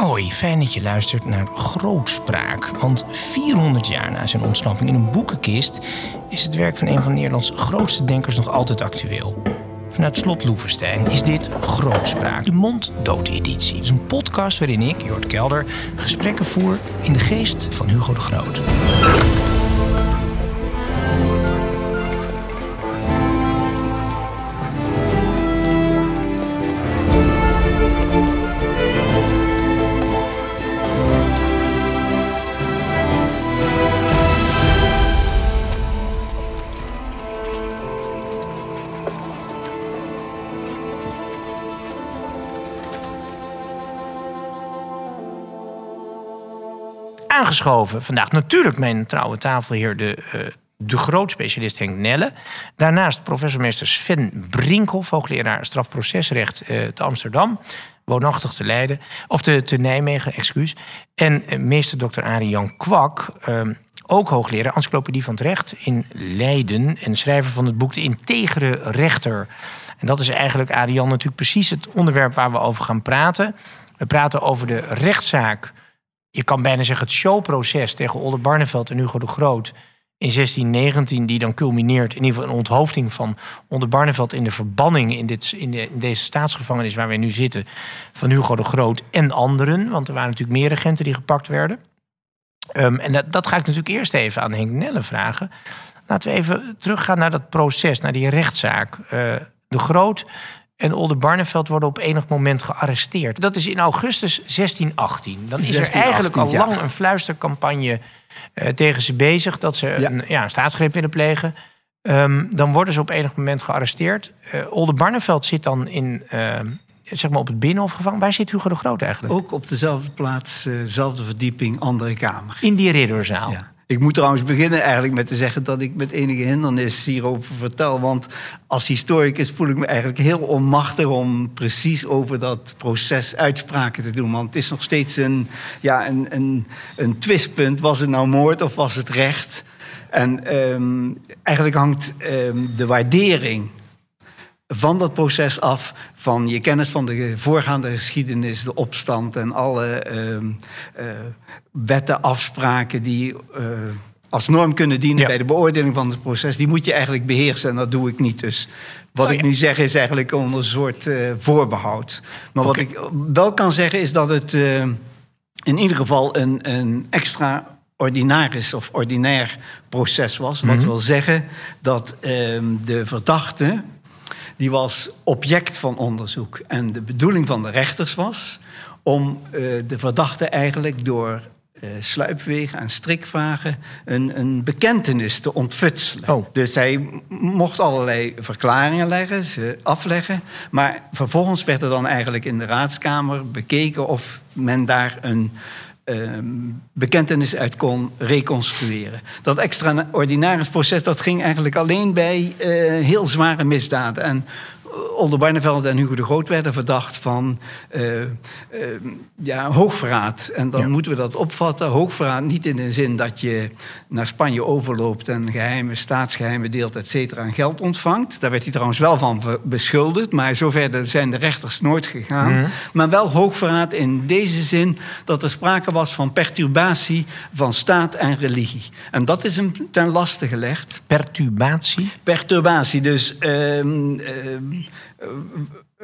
Hoi, fijn dat je luistert naar Grootspraak. Want 400 jaar na zijn ontsnapping in een boekenkist is het werk van een van Nederlands grootste denkers nog altijd actueel. Vanuit Slot Loevestein is dit Grootspraak, de monddood-editie. Het is een podcast waarin ik, Jort Kelder, gesprekken voer in de geest van Hugo de Groot. Vandaag natuurlijk mijn trouwe tafelheer, de, uh, de grootspecialist Henk Nelle. Daarnaast professor meester Sven Brinkhoff, hoogleraar strafprocesrecht uh, te Amsterdam. Woonachtig te Leiden, of te, te Nijmegen, excuus. En uh, meester dokter Arie Jan Kwak, ehm, ook hoogleraar encyclopedie van het recht in Leiden. En schrijver van het boek De Integere Rechter. En dat is eigenlijk, Arian, natuurlijk precies het onderwerp waar we over gaan praten. We praten over de rechtszaak je kan bijna zeggen het showproces tegen Olde Barneveld en Hugo de Groot in 1619, die dan culmineert in ieder geval een onthoofding van Olde Barneveld in de verbanning in, dit, in, de, in deze staatsgevangenis waar wij nu zitten, van Hugo de Groot en anderen, want er waren natuurlijk meer regenten die gepakt werden. Um, en dat, dat ga ik natuurlijk eerst even aan Henk Nelle vragen. Laten we even teruggaan naar dat proces, naar die rechtszaak. Uh, de Groot en Olde Barneveld worden op enig moment gearresteerd. Dat is in augustus 1618. Dan is er eigenlijk al lang een fluistercampagne uh, tegen ze bezig... dat ze ja. een, ja, een staatsgreep willen plegen. Um, dan worden ze op enig moment gearresteerd. Uh, Olde Barneveld zit dan in, uh, zeg maar op het Binnenhof gevangen. Waar zit Hugo de Groot eigenlijk? Ook op dezelfde plaats, dezelfde verdieping, andere kamer. In die ridderzaal? Ja. Ik moet trouwens beginnen eigenlijk met te zeggen dat ik met enige hindernis hierover vertel. Want als historicus voel ik me eigenlijk heel onmachtig om precies over dat proces uitspraken te doen. Want het is nog steeds een, ja, een, een, een twistpunt. Was het nou moord of was het recht? En um, eigenlijk hangt um, de waardering van dat proces af, van je kennis van de voorgaande geschiedenis, de opstand en alle uh, wetten, afspraken die uh, als norm kunnen dienen ja. bij de beoordeling van het proces, die moet je eigenlijk beheersen en dat doe ik niet. Dus wat oh, ja. ik nu zeg is eigenlijk onder een soort voorbehoud. Maar okay. wat ik wel kan zeggen is dat het in ieder geval een, een extra ordinaris of ordinair proces was. Wat mm -hmm. wil zeggen dat ehm, de verdachte die was object van onderzoek. En de bedoeling van de rechters was om uh, de verdachte eigenlijk door uh, sluipwegen en strikvragen een, een bekentenis te ontfutselen. Oh. Dus hij mocht allerlei verklaringen leggen, ze afleggen. Maar vervolgens werd er dan eigenlijk in de raadskamer bekeken of men daar een uh, bekentenis uit kon reconstrueren. Dat extraordinaris proces dat ging eigenlijk alleen bij uh, heel zware misdaden. En Olde Barneveld en Hugo de Groot werden verdacht van uh, uh, ja, hoogverraad. En dan ja. moeten we dat opvatten. Hoogverraad niet in de zin dat je naar Spanje overloopt en geheime staatsgeheimen deelt, et cetera, en geld ontvangt. Daar werd hij trouwens wel van beschuldigd, maar zover zijn de rechters nooit gegaan. Mm. Maar wel hoogverraad in deze zin dat er sprake was van perturbatie van staat en religie. En dat is hem ten laste gelegd. Perturbatie? Perturbatie, dus. Uh,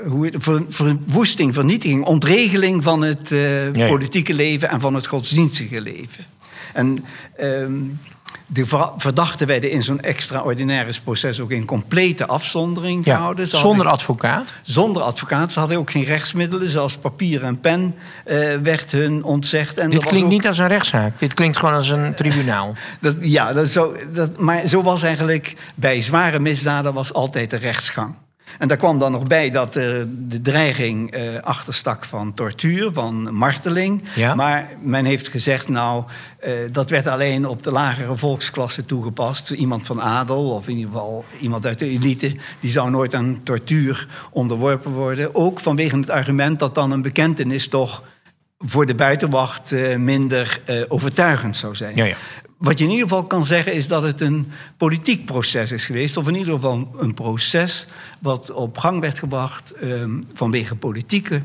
hoe, ver, verwoesting, vernietiging, ontregeling van het uh, ja, ja. politieke leven en van het godsdienstige leven. En um, de verdachten werden in zo'n extraordinair proces ook in complete afzondering ja, gehouden. Ze zonder hadden, advocaat? Zonder advocaat. Ze hadden ook geen rechtsmiddelen, zelfs papier en pen uh, werd hun ontzegd. En Dit klinkt ook... niet als een rechtszaak. Dit klinkt gewoon als een tribunaal. dat, ja, dat zo, dat, maar zo was eigenlijk bij zware misdaden was altijd de rechtsgang. En daar kwam dan nog bij dat er de dreiging uh, achterstak van tortuur, van marteling. Ja? Maar men heeft gezegd, nou, uh, dat werd alleen op de lagere volksklasse toegepast. Iemand van adel, of in ieder geval iemand uit de elite, die zou nooit aan tortuur onderworpen worden. Ook vanwege het argument dat dan een bekentenis toch voor de buitenwacht uh, minder overtuigend zou zijn. Ja, ja. Wat je in ieder geval kan zeggen is dat het een politiek proces is geweest. Of in ieder geval een proces wat op gang werd gebracht um, vanwege politieke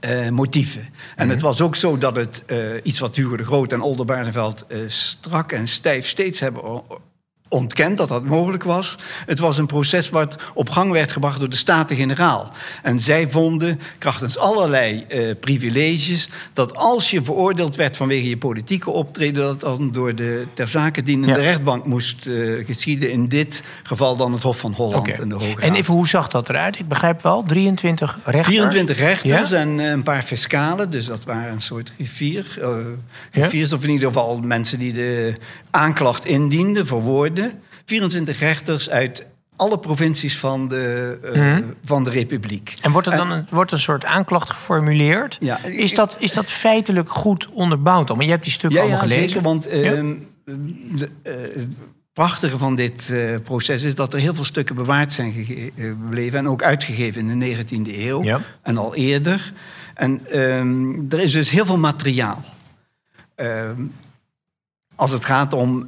eh, motieven. En het was ook zo dat het eh, iets wat Hugo de Groot en Oldenbarneveld eh, strak en stijf steeds hebben ontkend dat dat mogelijk was. Het was een proces wat op gang werd gebracht door de Staten-Generaal. En zij vonden, krachtens allerlei eh, privileges, dat als je veroordeeld werd vanwege je politieke optreden, dat dan door de ter zake dienende Ja. rechtbank moest eh, geschieden. In dit geval dan het Hof van Holland en de Hoge En even, hoe zag dat eruit? Ik begrijp wel, 23 rechters. 24 rechters Ja? en eh, een paar fiscalen. Dus dat waren een soort griffier. eh Ja? griffiers, of in ieder geval mensen die de aanklacht indienden, verwoorden. 24 rechters uit alle provincies van de, eh, Mhm. van de Republiek. En wordt er dan een, wordt een soort aanklacht geformuleerd? Ja, is, dat, is dat feitelijk goed onderbouwd? Maar je hebt die stukken Ja, allemaal ja gelezen. zeker. Want Ja. de, eh, het prachtige van dit eh, proces is dat er heel veel stukken bewaard zijn gebleven. En ook uitgegeven in de 19e eeuw. Ja. En al eerder. En ehm, er is dus heel veel materiaal. Ehm, als het gaat om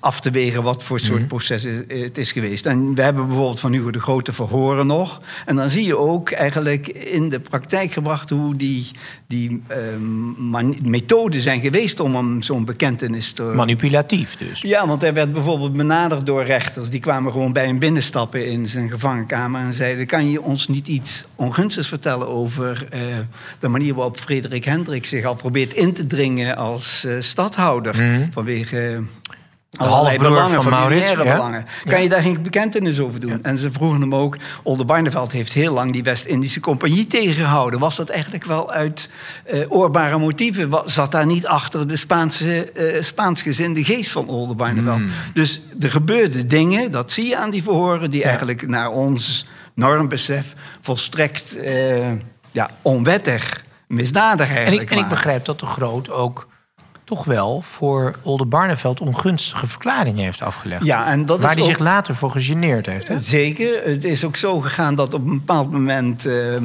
af te wegen wat voor soort Mhm. proces het is geweest. En we hebben bijvoorbeeld van Hugo de Grote verhoren nog. En dan zie je ook eigenlijk in de praktijk gebracht hoe die, die ehm, man- methoden zijn geweest om hem zo'n bekentenis te. Manipulatief dus. Ja, want hij werd bijvoorbeeld benaderd door rechters. Die kwamen gewoon bij hem binnenstappen in zijn gevangenkamer en zeiden: Kan je ons niet iets ongunstigs vertellen over eh, de manier waarop Frederik Hendrik zich al probeert in te dringen als eh, stadhouder Mhm. vanwege. De halfbroer belangen, van Maurits, ja. Kan je daar geen bekentenis over doen? En ze vroegen hem ook... Oldenbarneveld heeft heel lang die West-Indische compagnie tegengehouden. Was dat eigenlijk wel uit eh, oorbare motieven? Wa- Zat daar niet achter de Spaanse, eh, Spaansgezinde geest van Oldenbarneveld? Hmm. Dus er gebeurden dingen, dat zie je aan die verhoren... die Ja. eigenlijk naar ons normbesef volstrekt eh, ja, onwettig, misdadig En eigenlijk ik, en ik begrijp dat de Groot ook toch wel voor Oldenbarneveld ongunstige verklaringen heeft afgelegd. Ja, en dat waar hij ook- zich later voor gegeneerd heeft. Hè? Zeker. Het is ook zo gegaan dat op een bepaald moment eh, eh,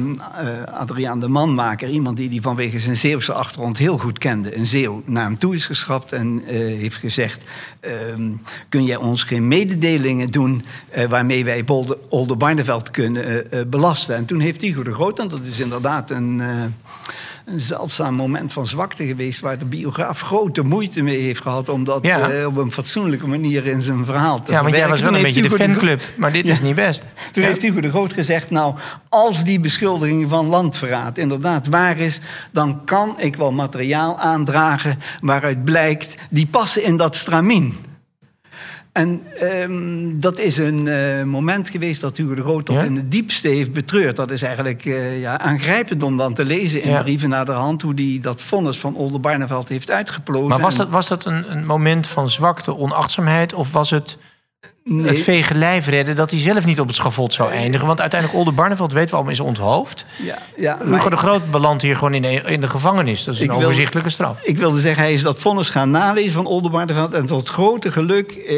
Adriaan de Manmaker, iemand die hij vanwege zijn Zeeuwse achtergrond heel goed kende, een Zeeuw naar hem toe is geschrapt en eh, heeft gezegd: ehm, Kun jij ons geen mededelingen doen eh, waarmee wij Bolde- Oldenbarneveld kunnen belasten? En toen heeft Hugo de Groot, en dat is inderdaad een. Een zeldzaam moment van zwakte geweest... waar de biograaf grote moeite mee heeft gehad... om dat Ja. eh, op een fatsoenlijke manier in zijn verhaal te Ja, want jij was wel een beetje de fanclub, maar dit is niet best. toen Ja. heeft Hugo de Groot gezegd, nou, als die beschuldiging van landverraad inderdaad waar is, dan kan ik wel materiaal aandragen waaruit blijkt, die passen in dat stramien. En ehm, dat is een eh, moment geweest dat Hugo de Groot tot Ja? in het diepste heeft betreurd. Dat is eigenlijk eh, ja, aangrijpend om dan te lezen in Ja. brieven naar de hand... hoe hij dat vonnis van Oldenbarneveld heeft uitgeplozen. Maar was dat, was dat een, een moment van zwakte, onachtzaamheid... of was het Nee. het vege lijf redden dat hij zelf niet op het schavot zou eindigen? Want uiteindelijk Oldenbarneveld, weten we allemaal, is onthoofd. Ja, ja, maar- Hugo de Groot belandt hier gewoon in de, in de gevangenis. Dat is een overzichtelijke straf. Ik wilde zeggen, hij is dat vonnis gaan nalezen van Oldenbarneveld. En tot grote geluk, eh,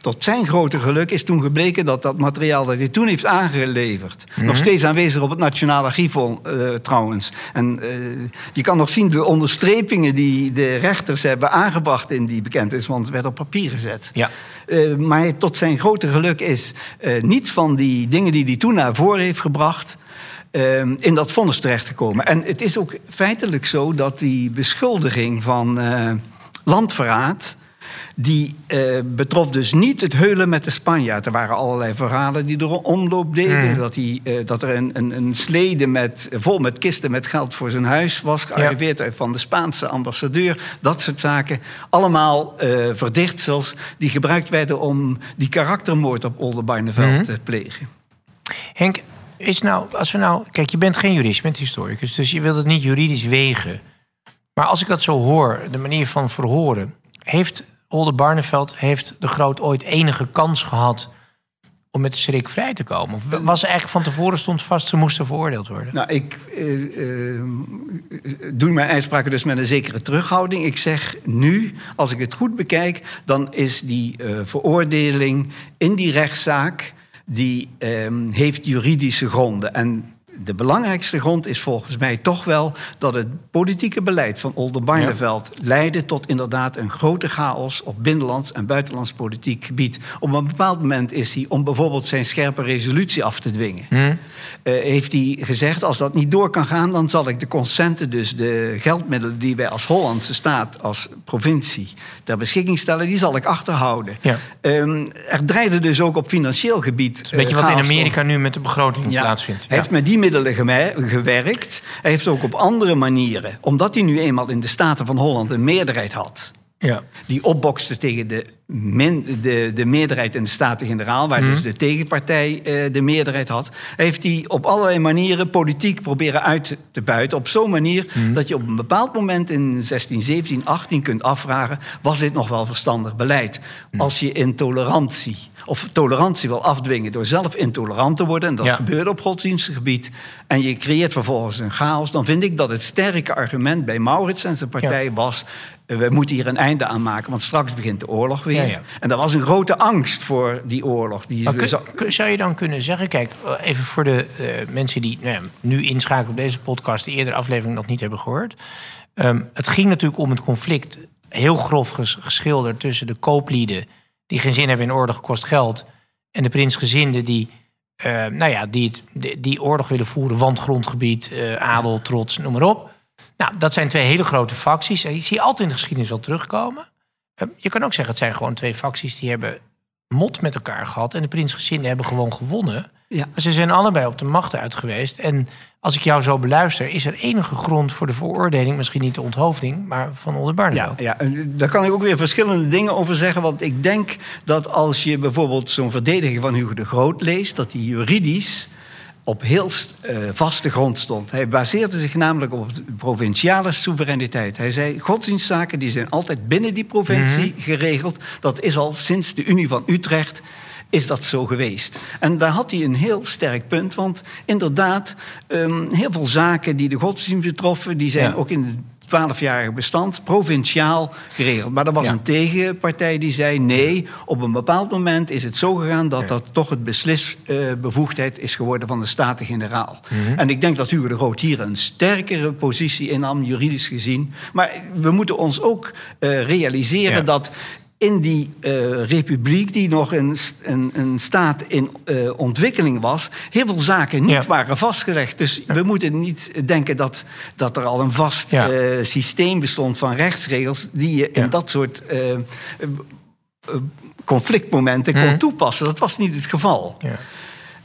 tot zijn grote geluk, is toen gebleken dat dat materiaal dat hij toen heeft aangeleverd. nog steeds aanwezig op het Nationaal Archief eh, trouwens. En eh, je kan nog zien de onderstrepingen die de rechters hebben aangebracht in die bekentenis, want het werd op papier gezet. Ja. Eh, maar tot zijn grote geluk is eh, niets van die dingen die hij toen naar voren heeft gebracht. eh, in dat vonnis terechtgekomen. En het is ook feitelijk zo dat die beschuldiging van landverraad. Die eh, betrof dus niet het heulen met de Spanjaard. Er waren allerlei verhalen die er omloop deden. Dat, hij, eh, dat er een, een, een slede met, vol met kisten met geld voor zijn huis was gearriveerd van de Spaanse ambassadeur. Dat soort zaken. Allemaal eh verdichtsels die gebruikt werden om die karaktermoord op Oldenbarneveld te plegen. Henk, is nou, als we nou. Kijk, je bent geen jurist, je bent historicus, dus je wilt het niet juridisch wegen. Maar als ik dat zo hoor, de manier van verhoren, heeft Olde Barneveld, heeft de Groot ooit enige kans gehad om met de schrik vrij te komen? Of was eigenlijk van tevoren stond vast, ze moesten veroordeeld worden? Nou, ik eh, eh, doe mijn uitspraken dus met een zekere terughouding. Ik zeg nu, als ik het goed bekijk, dan is die eh, veroordeling in die rechtszaak, die ehm, heeft juridische gronden. En de belangrijkste grond is volgens mij toch wel dat het politieke beleid van Oldenbarneveld leidde tot inderdaad een grote chaos op binnenlands en buitenlands politiek gebied. Op een bepaald moment is hij, om bijvoorbeeld zijn scherpe resolutie af te dwingen, Hmm. eh, heeft hij gezegd: als dat niet door kan gaan, dan zal ik de consenten, dus de geldmiddelen die wij als Hollandse staat, als provincie ter beschikking stellen, die zal ik achterhouden. Ja. Ehm, er dreigde dus ook op financieel gebied. Een beetje eh, wat in Amerika nu met de begroting ja, plaatsvindt. Heeft met die gewerkt. Hij heeft ook op andere manieren, omdat hij nu eenmaal in de Staten van Holland een meerderheid had. ja. Die opbokste tegen de, min, de, de meerderheid in de Staten-Generaal, waar Mhm. dus de tegenpartij eh, de meerderheid had. Heeft hij op allerlei manieren politiek proberen uit te buiten. Op zo'n manier Mhm. dat je op een bepaald moment in 16, 17, 18 kunt afvragen: was dit nog wel verstandig beleid? Mhm. Als je intolerantie of tolerantie wil afdwingen door zelf intolerant te worden, en dat Ja. gebeurde op godsdienstgebied, en je creëert vervolgens een chaos, dan vind ik dat het sterke argument bij Maurits en zijn partij was. We moeten hier een einde aan maken, want straks begint de oorlog weer. Ja, ja. En er was een grote angst voor die oorlog. Die kun- zo- zou je dan kunnen zeggen, kijk, eh, even voor de eh, mensen die nou ja, nu inschakelen op deze podcast, de eerdere aflevering nog niet hebben gehoord. Ehm, het ging natuurlijk om het conflict, heel grof ges- geschilderd, tussen de kooplieden die geen zin hebben in oorlog kost geld, en de prinsgezinden die, eh, nou ja, die, het, die, die oorlog willen voeren, want grondgebied, eh, adel, trots, noem maar op. Nou, dat zijn twee hele grote facties. Die zie je altijd in de geschiedenis wel terugkomen. Eh, Je kan ook zeggen, het zijn gewoon twee facties die hebben mot met elkaar gehad. En de prinsgezinden hebben gewoon gewonnen. ja. Maar ze zijn allebei op de macht uit geweest. En als ik jou zo beluister, is er enige grond voor de veroordeling, misschien niet de onthoofding, maar van Ja, Oldenbarneveld. ja, en daar kan ik ook weer verschillende dingen over zeggen. Want ik denk dat als je bijvoorbeeld zo'n verdediger van Hugo de Groot leest, dat hij juridisch op heel eh, vaste grond stond. Hij baseerde zich namelijk op de provinciale soevereiniteit. Hij zei, godsdienstzaken die zijn altijd binnen die provincie geregeld. Dat is al sinds de Unie van Utrecht is dat zo geweest. En daar had hij een heel sterk punt. Want inderdaad, ehm, heel veel zaken die de godsdienst betroffen... die zijn Ja. ook in het twaalfjarige bestand provinciaal geregeld. Maar er was Ja. een tegenpartij die zei... nee, op een bepaald moment is het zo gegaan... dat dat toch het beslisbevoegdheid is geworden van de Staten-Generaal. Mhm. En ik denk dat Hugo de Groot hier een sterkere positie innam, juridisch gezien. Maar we moeten ons ook eh, realiseren Ja. dat in die eh, republiek, die nog een, een, een staat in eh, ontwikkeling was, heel veel zaken niet Ja. waren vastgelegd. Dus we moeten niet denken dat, dat er al een vast Ja. eh, systeem bestond van rechtsregels die je in dat soort conflictmomenten kon Mhm. toepassen. Dat was niet het geval.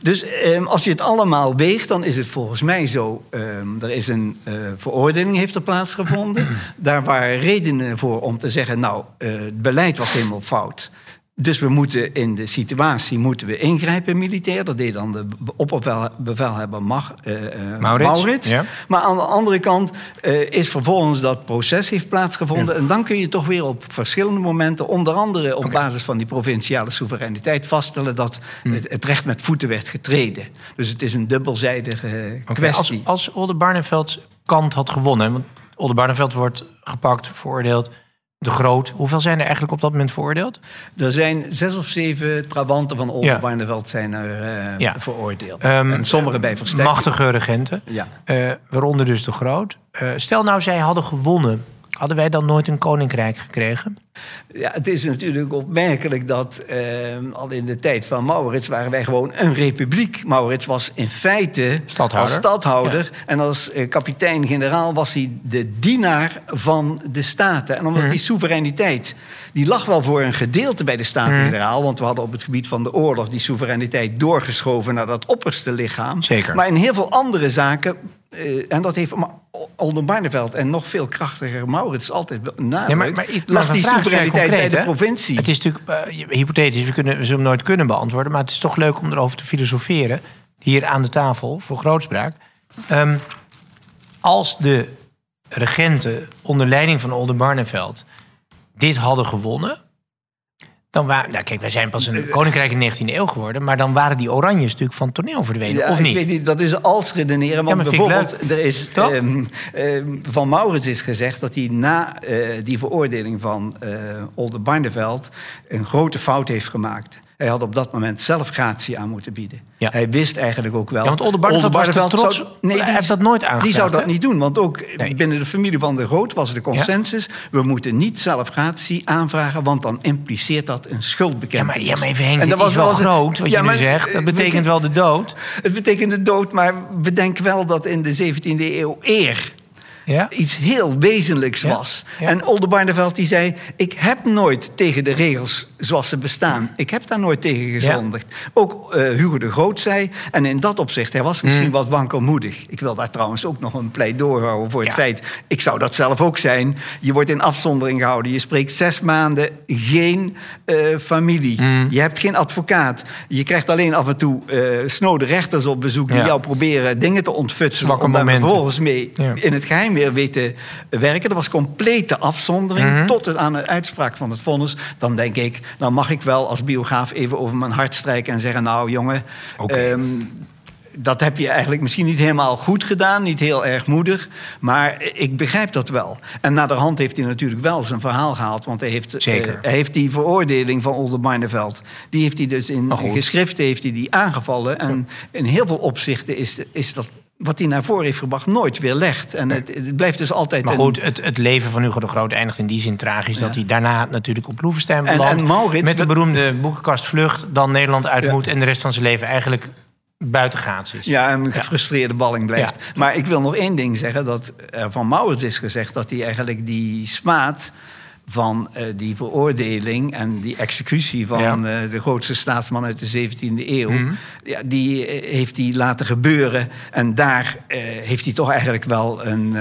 Dus ehm, als je het allemaal weegt, dan is het volgens mij zo. ehm, er is een eh, veroordeling heeft er plaatsgevonden. Daar waren redenen voor om te zeggen, nou, eh, het beleid was helemaal fout. Dus we moeten in de situatie moeten we ingrijpen militair. Dat deed dan de opperbevelhebber Mag, eh, Maurits, Maurits. ja. Maar aan de andere kant eh, is vervolgens dat proces heeft plaatsgevonden. En dan kun je toch weer op verschillende momenten, onder andere op basis van die provinciale soevereiniteit, vaststellen dat Hm. het, het recht met voeten werd getreden. Dus het is een dubbelzijdige kwestie. Als, als Oldenbarneveld kant had gewonnen, want Oldenbarneveld wordt gepakt, veroordeeld, de Groot. Hoeveel zijn er eigenlijk op dat moment veroordeeld? Er zijn zes of zeven trabanten van. Oldenbarneveld zijn er Ja. veroordeeld. Ehm, en sommige bij verstek. Machtige regenten. Ja. Eh, waaronder dus de Groot. Eh, stel nou, zij hadden gewonnen. Hadden wij dan nooit een koninkrijk gekregen? Ja, het is natuurlijk opmerkelijk dat eh, al in de tijd van Maurits waren wij gewoon een republiek. Maurits was in feite Stadhouder. als stadhouder en als eh, kapitein-generaal was hij de dienaar van de staten. En omdat Mhm. die soevereiniteit, die lag wel voor een gedeelte bij de Staten-Generaal, Mhm. want we hadden op het gebied van de oorlog die soevereiniteit doorgeschoven naar dat opperste lichaam. Zeker. Maar in heel veel andere zaken. Eh, en dat heeft Oldenbarneveld en nog veel krachtiger Maurits altijd benadrukt. Nee, maar, maar, lag die soevereiniteit bij de hè? provincie. Het is natuurlijk eh, hypothetisch, we, kunnen, we zullen hem nooit kunnen beantwoorden. Maar het is toch leuk om erover te filosoferen. Hier aan de tafel voor grootspraak. Ehm, als de regenten onder leiding van Oldenbarneveld dit hadden gewonnen. Dan waren, nou kijk, wij zijn pas een koninkrijk in de 19e eeuw geworden. Maar dan waren die oranjes natuurlijk van toneel verdwenen, Ja, of ik niet? weet niet, dat is als redeneren. Want ik bijvoorbeeld, er is, ehm, van Maurits is gezegd dat hij na eh, die veroordeling van eh Oldenbarneveld een grote fout heeft gemaakt. Hij had op dat moment zelf gratie aan moeten bieden. Ja. Hij wist eigenlijk ook wel... Ja, want Oldenbarneveld was te trots. nee, Hij heeft dat nooit Die aangevraagd, zou dat niet doen. Want ook Nee. binnen de familie van de Groot was de consensus... we moeten niet zelf gratie aanvragen... want dan impliceert dat een Ja, schuldbekentenis. maar, ja, maar even Henk, En dat wel was het- groot wat Ja, je nu zegt. Dat betekent we- wel de dood. Het betekent de dood, maar bedenk wel dat in de 17e eeuw eer Ja? iets heel wezenlijks Ja, was. ja. En Oldenbarneveld die zei... ik heb nooit tegen de regels zoals ze bestaan... ik heb daar nooit tegen gezondigd. Ook eh, Hugo de Groot zei... en in dat opzicht, hij was misschien wat wankelmoedig. Ik wil daar trouwens ook nog een pleidooi houden voor het feit... ik zou dat zelf ook zijn. Je wordt in afzondering gehouden. Je spreekt zes maanden geen eh, familie. Mm. Je hebt geen advocaat. Je krijgt alleen af en toe eh snode rechters op bezoek... die jou proberen dingen te ontfutselen... Zwakke om daar vervolgens mee in het geheim weer weten werken. Er was complete afzondering Mhm. tot het aan de uitspraak van het vonnis. Dan denk ik, dan mag ik wel als biograaf even over mijn hart strijken en zeggen: Nou, jongen, ehm, dat heb je eigenlijk misschien niet helemaal goed gedaan, niet heel erg moedig, maar ik begrijp dat wel. En naderhand heeft hij natuurlijk wel zijn verhaal gehaald, want hij heeft, Zeker. eh, hij heeft die veroordeling van Oldenbarneveld, die heeft hij dus in geschriften heeft hij die aangevallen. En in heel veel opzichten is, is dat wat hij naar voren heeft gebracht nooit weer legt. En het, het blijft dus altijd Maar een- goed, het, het leven van Hugo de Groot eindigt in die zin tragisch... dat hij daarna natuurlijk op Loevestein belandt... en Maurits, met de beroemde boekenkast Vlucht... dan Nederland uit Ja. moet en de rest van zijn leven eigenlijk buitengaats is. Ja, een gefrustreerde balling blijft. Maar ik wil nog één ding zeggen. Dat van Maurits is gezegd dat hij eigenlijk die smaad van eh, die veroordeling en die executie van Ja. eh, de grootste staatsman uit de 17e eeuw, Mhm. ja, die eh, heeft hij laten gebeuren. En daar heeft hij toch eigenlijk wel een,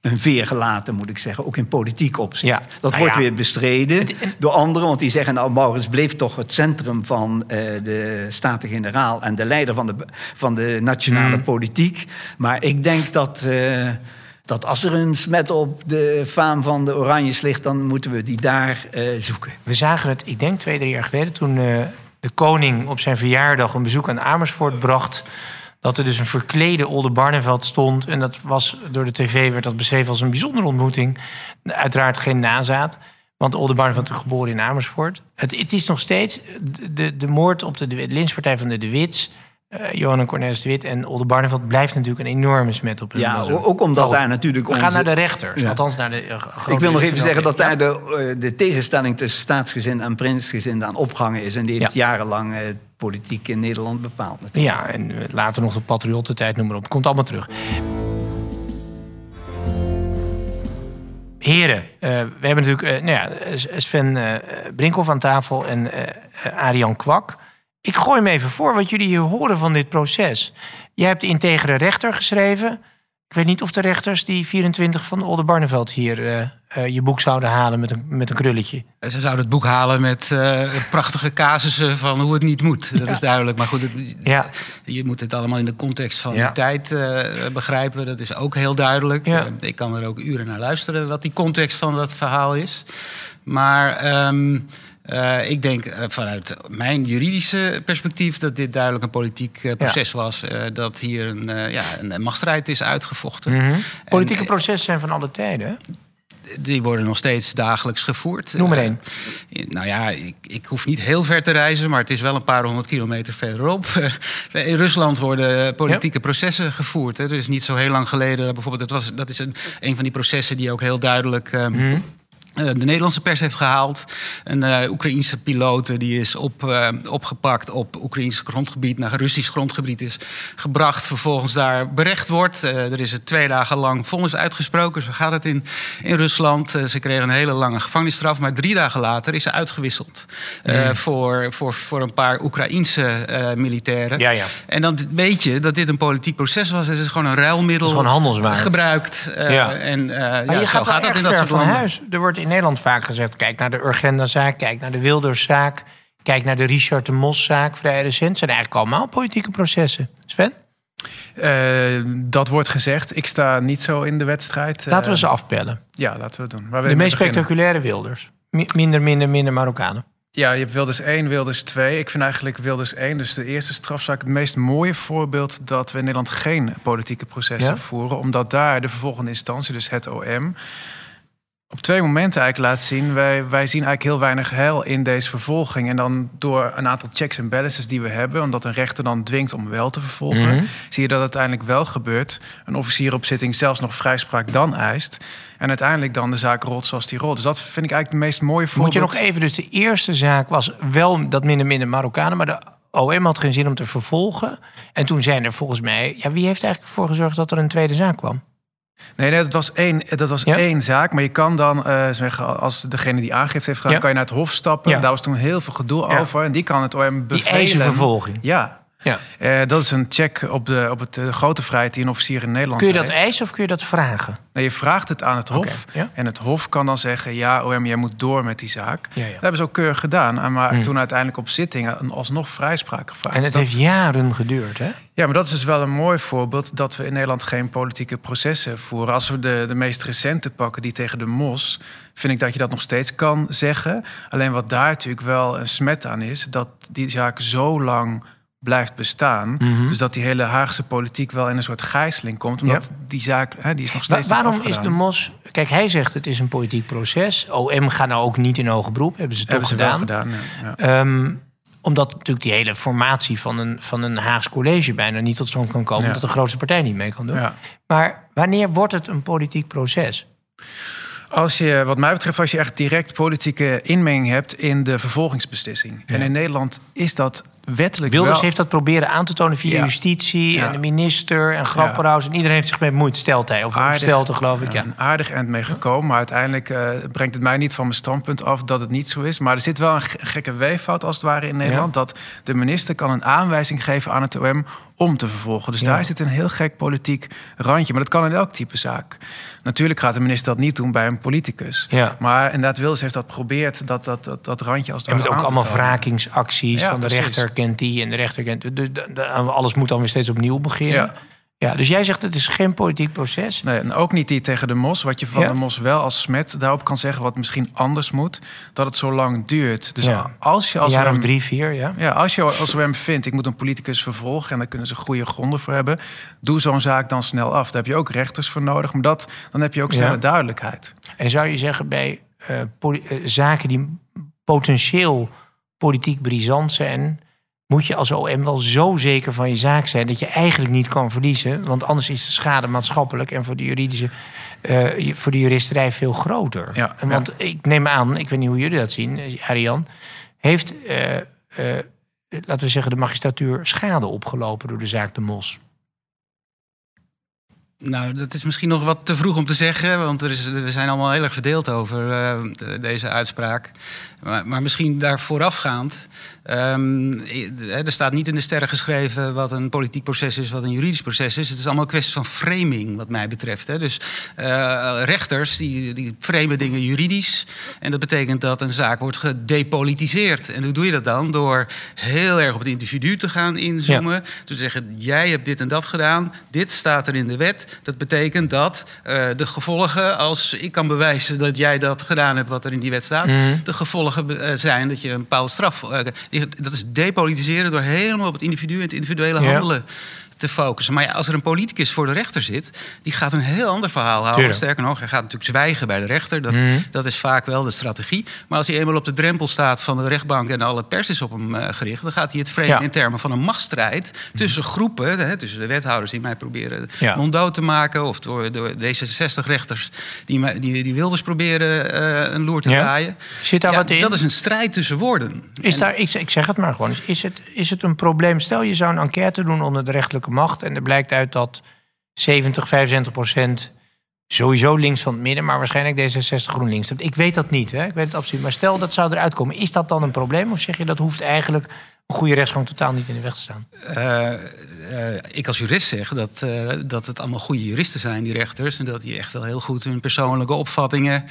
een veer gelaten, moet ik zeggen. Ook in politiek opzicht. Ja. Dat Nou wordt ja. weer bestreden Het- door anderen. Want die zeggen, nou, Maurits bleef toch het centrum van de Staten-Generaal... en de leider van de, van de nationale Mm. politiek. Maar ik denk dat, dat als er een smet op de faam van de Oranjes ligt... dan moeten we die daar eh, zoeken. We zagen het, ik denk twee, drie jaar geleden... toen eh, de koning op zijn verjaardag een bezoek aan Amersfoort bracht... dat er dus een verklede Oldenbarneveld stond. En dat was door de tv werd dat beschreven als een bijzondere ontmoeting. Uiteraard geen nazaat. Want Oldenbarneveld is geboren in Amersfoort. Het, het is nog steeds de, de, moord op de, de van de De Wits... eh Johan Cornelis de Wit en Oldenbarneveld blijft natuurlijk een enorme smet op hun Ja, ook omdat Oh, daar natuurlijk We onze- gaan naar de rechters, Ja. althans naar de eh, Ik wil nog even zeggen dat Ja. daar de, eh, de tegenstelling tussen staatsgezin en prinsgezin aan opgangen is. En die heeft jarenlang politiek in Nederland bepaald. natuurlijk. Ja, en later nog de patriottentijd, noem maar op. Komt allemaal terug. Heren, we hebben natuurlijk nou ja, Sven eh Brinkhoff aan tafel en Arian Kwak. Ik gooi hem even voor wat jullie hier horen van dit proces. Jij hebt de integere rechter geschreven. Ik weet niet of de rechters die 24 van Oldenbarneveld hier eh, eh, je boek zouden halen met een, met een krulletje. Ze zouden het boek halen met eh, prachtige casussen van hoe het niet moet. Dat is duidelijk. Maar goed, het- Ja. je moet het allemaal in de context van Ja. de tijd begrijpen. Dat is ook heel duidelijk. Ik kan er ook uren naar luisteren wat die context van dat verhaal is. Maar ehm, eh, ik denk eh, vanuit mijn juridische perspectief dat dit duidelijk een politiek eh, proces was. dat hier een, ja, een machtsstrijd is uitgevochten. Mhm. Politieke En, processen zijn van alle tijden. die worden nog steeds dagelijks gevoerd. Noem Eh, één. nou ja, ik, ik hoef niet heel ver te reizen, maar het is wel een paar honderd kilometer verderop. In Rusland worden politieke processen gevoerd. Hè. Is niet zo heel lang geleden, bijvoorbeeld, dat, was, dat is een, een van die processen die ook heel duidelijk. ehm, Mhm. Eh, de Nederlandse pers heeft gehaald. Een eh Oekraïense piloot eh, die is op, opgepakt op Oekraïns grondgebied, naar Russisch grondgebied is gebracht. Vervolgens daar berecht wordt. Er is er twee dagen lang vonnis uitgesproken. Zo gaat het in, in Rusland. Ze kregen een hele lange gevangenisstraf. Maar drie dagen later is ze uitgewisseld. eh, voor, voor, voor een paar Oekraïense militairen. Ja, ja. En dan weet je dat dit een politiek proces was. Het is gewoon een ruilmiddel. Het is gewoon handelswaar. gebruikt. Ja. En ja, je zo gaat, gaat dat in dat soort van landen. huis. Er wordt in Nederland vaak gezegd... kijk naar de Urgenda-zaak, kijk naar de Wilderszaak... kijk naar de Richard de Mos-zaak, vrij recent. Het zijn eigenlijk allemaal politieke processen. Sven, Eh, dat wordt gezegd. Ik sta niet zo in de wedstrijd. laten we Eh, ze afpellen. Ja, laten we het doen. Waar De meest beginnen? spectaculaire Wilders. Mi- minder, minder, minder Marokkanen. Ja, je hebt Wilders 1, Wilders 2. Ik vind eigenlijk Wilders 1, dus de eerste strafzaak, het meest mooie voorbeeld dat we in Nederland geen politieke processen Ja? voeren. Omdat daar de vervolgende instantie, dus het OM, op twee momenten eigenlijk laat zien. Wij, wij zien eigenlijk heel weinig heil in deze vervolging. En dan door een aantal checks en balances die we hebben, omdat een rechter dan dwingt om wel te vervolgen, Mhm. zie je dat uiteindelijk wel gebeurt. Een officier op zitting zelfs nog vrijspraak dan eist. En uiteindelijk dan de zaak rolt zoals die rolt. Dus dat vind ik eigenlijk het meest mooie voorbeeld. Moet je nog even, dus de eerste zaak was wel dat minder minder Marokkanen, maar de OM had geen zin om te vervolgen. En toen zijn er volgens mij, ja, wie heeft eigenlijk voor gezorgd dat er een tweede zaak kwam? Nee, nee, dat was één, dat was Ja? één zaak. Maar je kan dan eh, zeggen, als degene die aangifte heeft gedaan, Ja. kan je naar het hof stappen. Daar was toen heel veel gedoe over. En die kan het OM Die bevelen. eisen vervolging. Ja, Ja. Eh, dat is een check op, de, op het eh, grote vrijheid die een officier in Nederland Kun je dat heeft. eisen of kun je dat vragen? Nee, je vraagt het aan het hof. Ja. En het hof kan dan zeggen... ja, OM, jij moet door met die zaak. Ja, ja. Dat hebben ze ook keurig gedaan. Maar Hmm. toen uiteindelijk op zitting een alsnog vrijspraak gevraagd. En het Dus heeft dat- jaren geduurd, hè? Ja, maar dat is dus wel een mooi voorbeeld... dat we in Nederland geen politieke processen voeren. Als we de, de meest recente pakken, die tegen de mos... vind ik dat je dat nog steeds kan zeggen. Alleen wat daar natuurlijk wel een smet aan is... dat die zaak zo lang blijft bestaan. Mhm. Dus dat die hele Haagse politiek wel in een soort gijzeling komt. Omdat die zaak, hè, die is nog Wa- steeds niet waarom is de mos... Kijk, hij zegt het is een politiek proces. OM gaat nou ook niet in hoger beroep. Hebben ze toch gedaan. gedaan, ja. ja. Ehm, omdat natuurlijk die hele formatie van een, van een Haags college bijna niet tot stand kan komen. Ja. Omdat de grootste partij niet mee kan doen. Ja. Maar wanneer wordt het een politiek proces? Als je, wat mij betreft, als je echt direct politieke inmenging hebt in de vervolgingsbeslissing. En in Nederland is dat wettelijk Wilders wel... heeft dat proberen aan te tonen via Ja. justitie Ja. en de minister en Grapperhaus. En iedereen heeft zich mee bemoeid. Stelt hij. Of aardig- stelte, geloof ik. Ja. een aardig eind mee gekomen. Maar uiteindelijk eh, brengt het mij niet van mijn standpunt af dat het niet zo is. Maar er zit wel een ge- gekke weeffout als het ware in Nederland. Dat de minister kan een aanwijzing geven aan het OM om te vervolgen. Dus daar zit een heel gek politiek randje. Maar dat kan in elk type zaak. Natuurlijk gaat de minister dat niet doen bij een politicus. Ja. Maar inderdaad, Wilders heeft dat geprobeerd, dat, dat, dat, dat randje als het En met ook allemaal tonen. wrakingsacties. Ja, van de precies. rechter kent die en de rechter kent... Dus alles moet dan weer steeds opnieuw beginnen. Ja. Ja. dus jij zegt het is geen politiek proces. Nee, en ook niet die tegen de mos. Wat je van Ja. de mos wel als smet daarop kan zeggen... wat misschien anders moet, dat het zo lang duurt. Dus Ja. als je als jaar of drie, vier, ja. Ja, als je als OM vindt, ik moet een politicus vervolgen... en daar kunnen ze goede gronden voor hebben... doe zo'n zaak dan snel af. Daar heb je ook rechters voor nodig. Maar dat, dan heb je ook snelle Ja. duidelijkheid. En zou je zeggen bij eh, zaken die potentieel politiek brisant zijn... moet je als OM wel zo zeker van je zaak zijn... dat je eigenlijk niet kan verliezen. Want anders is de schade maatschappelijk... en voor de juridische, eh, voor de juristerij veel groter. Ja, want ik neem aan, ik weet niet hoe jullie dat zien, Arian... heeft, eh, eh, laten we zeggen, de magistratuur schade opgelopen... door de zaak De Mos? Nou, dat is misschien nog wat te vroeg om te zeggen, want er is, we zijn allemaal heel erg verdeeld over eh, de- deze uitspraak. Maar, maar misschien daar voorafgaand. ehm, er staat niet in de sterren geschreven wat een politiek proces is, wat een juridisch proces is. Het is allemaal een kwestie van framing, wat mij betreft. Hè. Dus eh, rechters die, die framen dingen juridisch. En dat betekent dat een zaak wordt gedepolitiseerd. En hoe doe je dat dan? Door heel erg op het individu te gaan inzoomen. Te zeggen, jij hebt dit en dat gedaan. Dit staat er in de wet. Dat betekent dat eh, de gevolgen, als ik kan bewijzen dat jij dat gedaan hebt wat er in die wet staat, Mhm. de gevolgen eh, zijn dat je een bepaalde straf. eh, dat is depolitiseren door helemaal op het individu en het individuele Ja. Te focussen. Maar ja, als er een politicus voor de rechter zit, die gaat een heel ander verhaal houden. Tuurlijk. Sterker nog, hij gaat natuurlijk zwijgen bij de rechter. Dat, Mhm. dat is vaak wel de strategie. Maar als hij eenmaal op de drempel staat van de rechtbank en alle pers is op hem eh, gericht, dan gaat hij het framen Ja. in termen van een machtsstrijd tussen groepen, hè, tussen de wethouders die mij proberen Ja. monddood te maken, of door, door D66-rechters die, die, die Wilders proberen eh, een loer te Ja. draaien. Zit daar wat in? Dat is een strijd tussen woorden. Is En- daar, ik, ik zeg het maar gewoon. Is het, is het een probleem? Stel je zou een enquête doen onder de rechterlijke macht. En er blijkt uit dat 70, 75 procent sowieso links van het midden. Maar waarschijnlijk D66 GroenLinks. Ik weet dat niet. Hè? Ik weet het absoluut. Maar stel dat zou eruit komen. Is dat dan een probleem? Of zeg je dat hoeft eigenlijk een goede rechtsgang totaal niet in de weg te staan? Eh, eh, ik als jurist zeg dat, eh, dat het allemaal goede juristen zijn, die rechters. En dat die echt wel heel goed hun persoonlijke opvattingen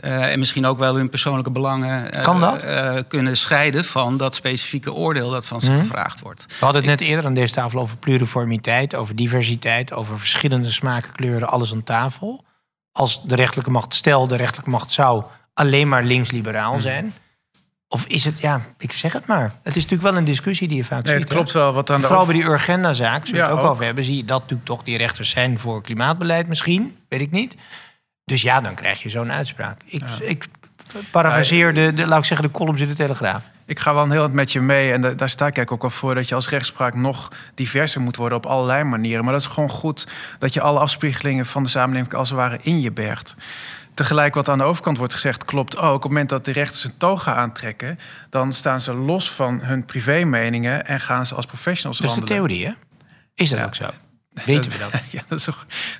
en misschien ook wel hun persoonlijke belangen Kan dat? kunnen scheiden van dat specifieke oordeel dat van ze Mhm. gevraagd wordt. We hadden het net eerder aan deze tafel over pluriformiteit, over diversiteit, over verschillende smaken, kleuren, alles aan tafel. Als de rechterlijke macht, stel de rechterlijke macht zou alleen maar links-liberaal zijn. Of is het, ja, ik zeg het maar. Het is natuurlijk wel een discussie die je vaak Nee, ziet. het hè? klopt wel. Wat aan de Vooral over- bij die Urgenda-zaak, zullen we Ja, het ook ook. over hebben, zie je dat natuurlijk toch die rechters zijn voor klimaatbeleid misschien, weet ik niet. Dus ja, dan krijg je zo'n uitspraak. Ik, ik parafraseer de, de, laat ik zeggen, de columns in de Telegraaf. Ik ga wel een heel wat met je mee. En da- daar sta ik ook al voor dat je als rechtspraak nog diverser moet worden op allerlei manieren. Maar dat is gewoon goed dat je alle afspiegelingen van de samenleving als het ware in je bergt. Tegelijk wat aan de overkant wordt gezegd, klopt ook. Op het moment dat de rechters een toga aantrekken, dan staan ze los van hun privémeningen en gaan ze als professionals Dat is de theorie, hè? Is dat ook zo? Weten we dat? Ja, dat, is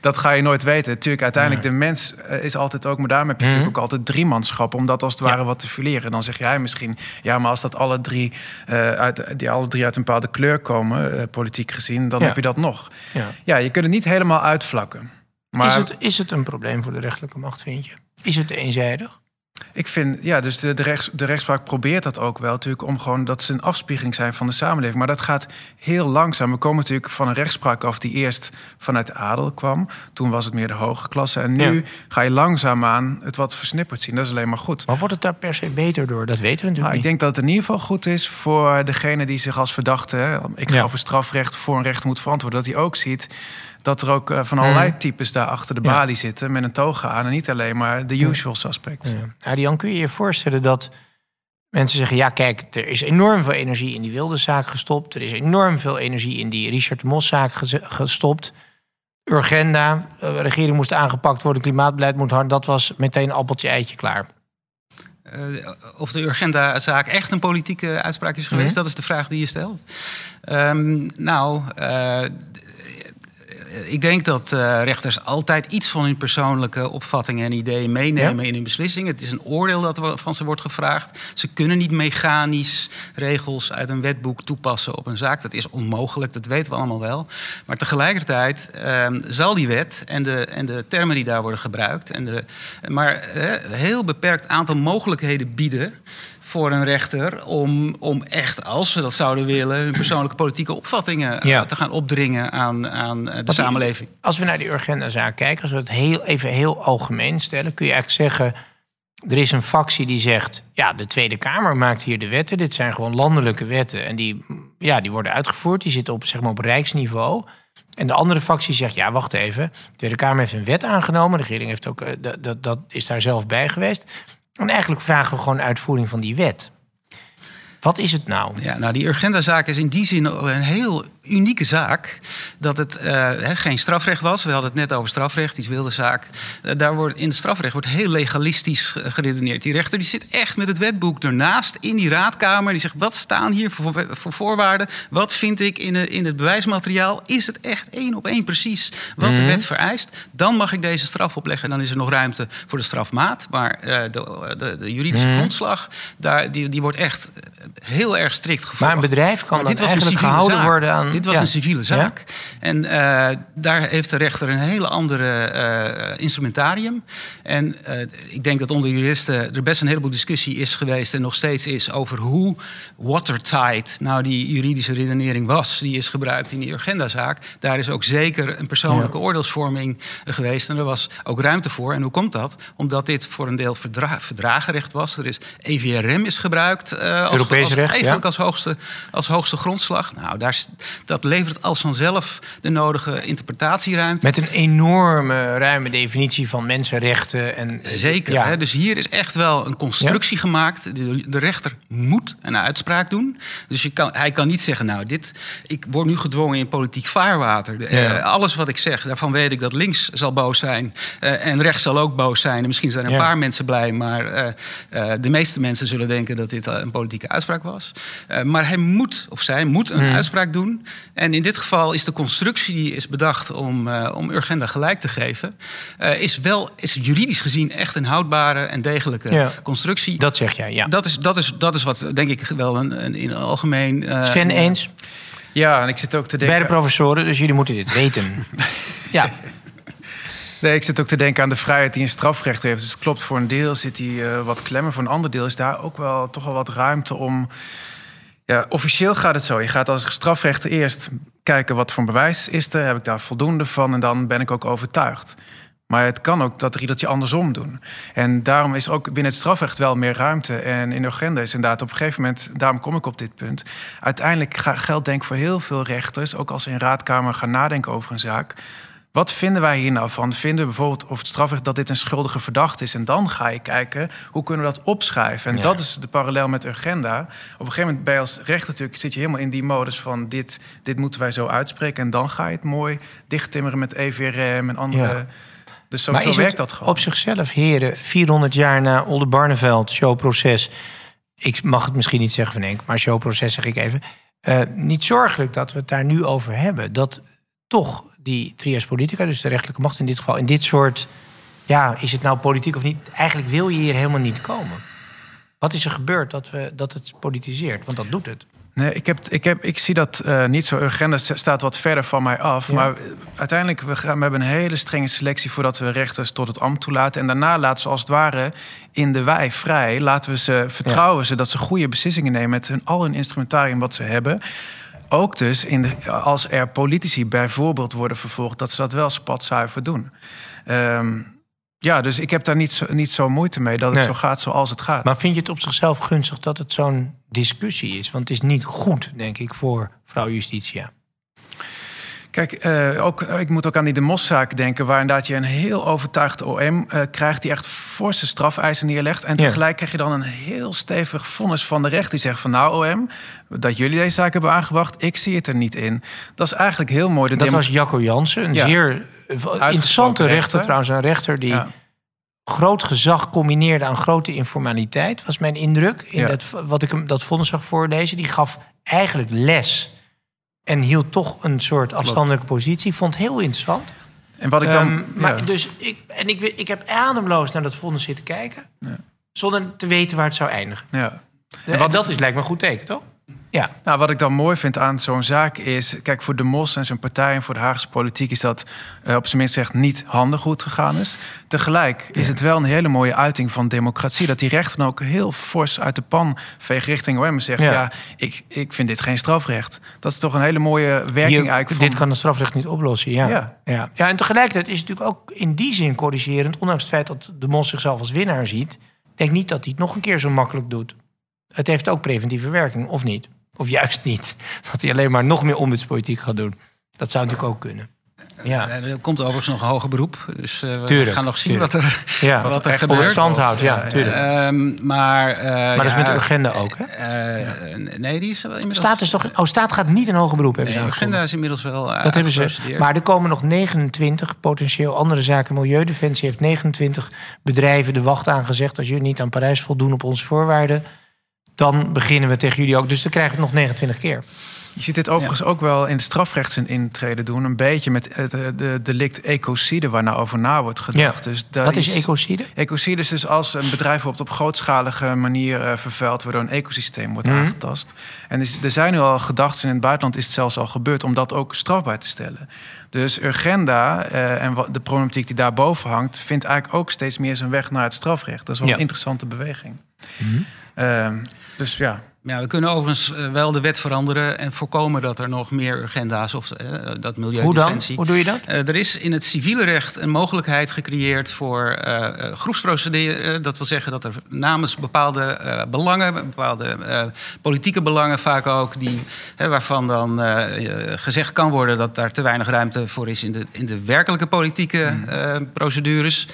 dat ga je nooit weten. Natuurlijk, uiteindelijk, de mens eh, is altijd ook... maar daarom heb je Mhm. natuurlijk ook altijd driemanschap... om dat als het ware wat te fileren. Dan zeg jij misschien... ja, maar als dat alle drie, eh, uit, die alle drie uit een bepaalde kleur komen... eh, politiek gezien, dan Ja. heb je dat nog. Ja. Ja, je kunt het niet helemaal uitvlakken. Maar Is, het, is het een probleem voor de rechterlijke macht, vind je? Is het eenzijdig? ik vind... Ja, dus de, de, rechts, de rechtspraak probeert dat ook wel natuurlijk... om gewoon dat ze een afspiegeling zijn van de samenleving. Maar dat gaat heel langzaam. We komen natuurlijk van een rechtspraak af... die eerst vanuit de adel kwam. Toen was het meer de hoge klasse. En nu Ja. ga je langzaamaan het wat versnipperd zien. Dat is alleen maar goed. Maar wordt het daar per se beter door? Dat weten we natuurlijk Nou, ik denk dat het in ieder geval goed is voor degene die zich als verdachte, hè, ik ga Ja. over strafrecht, voor een recht moet verantwoorden, dat hij ook ziet dat er ook eh, van allerlei types daar achter de Mm. Ja. balie zitten met een toga aan en niet alleen maar de usual suspects. Ja. Adrian, kun je je voorstellen dat mensen zeggen... ja, kijk, er is enorm veel energie in die Wildezaak gestopt. Er is enorm veel energie in die Richard de Mos-zaak geze- gestopt. Urgenda, eh, de regering moest aangepakt worden, klimaatbeleid moet hard. Dat was meteen appeltje-eitje klaar. Eh, of de Urgenda-zaak echt een politieke uitspraak is geweest, Mhm. dat is de vraag die je stelt. Ehm, nou, eh, ik denk dat eh, rechters altijd iets van hun persoonlijke opvattingen en ideeën meenemen in hun beslissing. Het is een oordeel dat van ze wordt gevraagd. Ze kunnen niet mechanisch regels uit een wetboek toepassen op een zaak. Dat is onmogelijk, dat weten we allemaal wel. Maar tegelijkertijd ehm, zal die wet en de, en de termen die daar worden gebruikt, en de, maar eh, heel beperkt aantal mogelijkheden bieden voor een rechter om, om echt, als ze dat zouden willen, hun persoonlijke politieke opvattingen eh, Ja. te gaan opdringen aan, aan eh, de samenleving. Als we naar die Urgenda-zaak kijken, als we het heel, even heel algemeen stellen, kun je eigenlijk zeggen: er is een factie die zegt: ja, de Tweede Kamer maakt hier de wetten. Dit zijn gewoon landelijke wetten en die, ja, die worden uitgevoerd. Die zitten op, zeg maar, op rijksniveau. En de andere factie zegt: ja, wacht even. De Tweede Kamer heeft een wet aangenomen. De regering heeft ook, eh, dat, dat, dat is daar zelf bij geweest. En eigenlijk vragen we gewoon uitvoering van die wet. Wat is het nou? Ja, nou, die Urgenda-zaak is in die zin een heel unieke zaak. Dat het eh, geen strafrecht was. We hadden het net over strafrecht, die wilde zaak. Eh, daar wordt, in het strafrecht wordt heel legalistisch ge- geredeneerd. Die rechter die zit echt met het wetboek ernaast in die raadkamer. Die zegt, wat staan hier voor, voor voorwaarden? Wat vind ik in, de, in het bewijsmateriaal? Is het echt één op één precies wat de wet vereist? Dan mag ik deze straf opleggen. Dan is er nog ruimte voor de strafmaat. Maar eh, de, de, de juridische grondslag, daar, die, die wordt echt heel erg strikt gevolgd. Maar een bedrijf kan Maar dan dit was een eigenlijk gehouden zaak. worden aan- Dit was een civiele zaak. En eh, daar heeft de rechter een hele andere eh, instrumentarium. En eh, ik denk dat onder juristen er best een heleboel discussie is geweest... en nog steeds is over hoe watertight nou die juridische redenering was... die is gebruikt in die Urgenda-zaak. Daar is ook zeker een persoonlijke oordeelsvorming geweest. En er was ook ruimte voor. En hoe komt dat? Omdat dit voor een deel verdra verdragenrecht was. Er is EVRM is gebruikt als, Europees als, recht, ja. eigenlijk als hoogste, als hoogste grondslag. Nou, daar, dat levert als vanzelf de nodige interpretatieruimte. Met een enorme, ruime definitie van mensenrechten. En, Zeker. Ja. Hè? Dus hier is echt wel een constructie gemaakt. De, de rechter moet een uitspraak doen. Dus je kan, hij kan niet zeggen, nou, dit, ik word nu gedwongen in politiek vaarwater. De- Ja. eh, alles wat ik zeg, daarvan weet ik dat links zal boos zijn. eh, en rechts zal ook boos zijn. En misschien zijn er een paar mensen blij. Maar eh, de meeste mensen zullen denken dat dit een politieke uitspraak was. Maar hij moet, of zij moet, Hmm. een uitspraak doen. En in dit geval is de constructie die is bedacht om, eh, om Urgenda gelijk te geven... eh, is wel is juridisch gezien echt een houdbare en degelijke Ja. constructie. Dat zeg jij, ja. Dat is, dat, is, dat is wat, denk ik, wel een, een, in het algemeen... eh, Sven een- eens? Ja, en ik zit ook te denken... Beide professoren, dus jullie moeten dit weten. ja, Nee, ik zit ook te denken aan de vrijheid die een strafrecht heeft. Dus het klopt, voor een deel zit die eh, wat klemmen. Voor een ander deel is daar ook wel toch wel wat ruimte om... Ja, officieel gaat het zo. Je gaat als strafrechter eerst kijken wat voor bewijs is er. Heb ik daar voldoende van? En dan ben ik ook overtuigd. Maar het kan ook dat riedeltje andersom doen. En daarom is ook binnen het strafrecht wel meer ruimte. En in de agenda is inderdaad op een gegeven moment... daarom kom ik op dit punt. Uiteindelijk geldt denk ik voor heel veel rechters... ook als ze in raadkamer gaan nadenken over een zaak... Wat vinden wij hier nou van? Vinden we bijvoorbeeld of het strafrecht dat dit een schuldige verdachte is? En dan ga je kijken, hoe kunnen we dat opschrijven? En Ja. dat is de parallel met Urgenda. Op een gegeven moment ben je als rechter natuurlijk... zit je helemaal in die modus van dit, dit moeten wij zo uitspreken. En dan ga je het mooi dichttimmeren met EVRM en andere... Ja. Dus zo, maar zo is werkt dat gewoon. op zichzelf, heren, 400 jaar na Oldenbarneveld, showproces... ik mag het misschien niet zeggen van Henk, maar showproces zeg ik even... eh, niet zorgelijk dat we het daar nu over hebben. Dat toch die trias politica, dus de rechterlijke macht in dit geval... in dit soort, ja, is het nou politiek of niet... eigenlijk wil je hier helemaal niet komen. Wat is er gebeurd dat, we, dat het politiseert? Want dat doet het. Nee, ik, heb, ik, heb, ik zie dat eh, niet zo. Urgenda staat wat verder van mij af. Ja. Maar uiteindelijk, we, gaan, we hebben een hele strenge selectie... voordat we rechters tot het ambt toelaten. En daarna laten ze als het ware in de wei vrij. Laten we ze vertrouwen ze dat ze goede beslissingen nemen... met hun, al hun instrumentarium wat ze hebben. Ook dus in de, als er politici bijvoorbeeld worden vervolgd... dat ze dat wel spatzuiver doen. Ehm, ja, dus ik heb daar niet zo, niet zo moeite mee... dat het Nee. zo gaat zoals het gaat. Maar vind je het op zichzelf gunstig dat het zo'n discussie is? Want het is niet goed, denk ik, voor vrouw Justitia. Kijk, eh, ook, ik moet ook aan die De Moszaak denken... waar inderdaad je een heel overtuigd OM eh, krijgt... die echt forse strafeisen neerlegt. En Ja. tegelijk krijg je dan een heel stevig vonnis van de recht... die zegt van nou OM, dat jullie deze zaak hebben aangebracht... ik zie het er niet in. Dat is eigenlijk heel mooi. De Dat was Jacco Jansen, een Ja. zeer eh, interessante rechter. rechter. trouwens. Een rechter die Ja. groot gezag combineerde aan grote informaliteit, was mijn indruk. In Ja. dat, wat ik hem dat vonnis zag voorlezen. Die gaf eigenlijk les en hield toch een soort afstandelijke positie. Vond heel interessant. En wat ik dan... Ehm, maar ja. dus ik, en ik, ik heb ademloos naar dat vonnis zitten kijken. Zonder te weten waar het zou eindigen. ja. En wat, dat is lijkt me een goed teken, toch? Ja. Nou, wat ik dan mooi vind aan zo'n zaak is... Kijk, voor de Mos en zijn partij en voor de Haagse politiek... is dat eh, op zijn minst zegt niet handig goed gegaan is. Tegelijk is het wel een hele mooie uiting van democratie... dat die rechter ook heel fors uit de pan veegt richting OM... en zegt, Ja. ja, ik, ik vind dit geen strafrecht. Dat is toch een hele mooie werking Hier, eigenlijk van... Dit kan het strafrecht niet oplossen, ja. Ja. Ja. Ja. en tegelijkertijd is het natuurlijk ook in die zin corrigerend... ondanks het feit dat de Mos zichzelf als winnaar ziet... denk niet dat hij het nog een keer zo makkelijk doet. Het heeft ook preventieve werking, of niet? Of juist niet. Dat hij alleen maar nog meer ombudspolitiek gaat doen. Dat zou natuurlijk ook kunnen. Ja, Eh, Er komt overigens nog een hoger beroep. Dus eh, we Tuurlijk, gaan nog zien tuurlijk. wat er, ja. wat er echt gebeurt. voor stand houdt, ja, Ja, tuurlijk. Ehm, maar, eh, maar dat is met de agenda ook, hè? eh, Nee, die is wel inmiddels... Staat is toch... Oh, staat gaat niet een hoger beroep, hebben Nee, ze agenda is inmiddels wel eh, Dat hebben ze. Maar er komen nog 29 potentieel andere zaken. Milieudefensie heeft 29 bedrijven de wacht aangezegd. Als jullie niet aan Parijs voldoen op onze voorwaarden, dan beginnen we tegen jullie ook. Dus dan krijgen we het nog 29 keer. Je ziet dit overigens ook wel in het strafrecht zijn intrede doen. Een beetje met het de, de delict ecocide, waar nou over na wordt gedacht. Dus daar Wat is ecocide? Ecocide is dus als een bedrijf op, op grootschalige manier eh, vervuilt, waardoor een ecosysteem wordt Mhm. aangetast. En is, er zijn nu al gedachten, in het buitenland is het zelfs al gebeurd, om dat ook strafbaar te stellen. Dus Urgenda eh, en wat, de problematiek die daarboven hangt, vindt eigenlijk ook steeds meer zijn weg naar het strafrecht. Dat is wel Ja. een interessante beweging. Mhm. Ehm, dus ja. Ja, we kunnen overigens eh, wel de wet veranderen en voorkomen dat er nog meer agenda's of eh, dat Hoe dan? milieudefensie. Hoe doe je dat? Eh, er is in het civiele recht een mogelijkheid gecreëerd voor groepsprocederen. Dat wil zeggen dat er namens bepaalde belangen, bepaalde politieke belangen vaak ook, die, waarvan dan gezegd kan worden dat daar te weinig ruimte voor is in de, in de werkelijke politieke eh, procedures,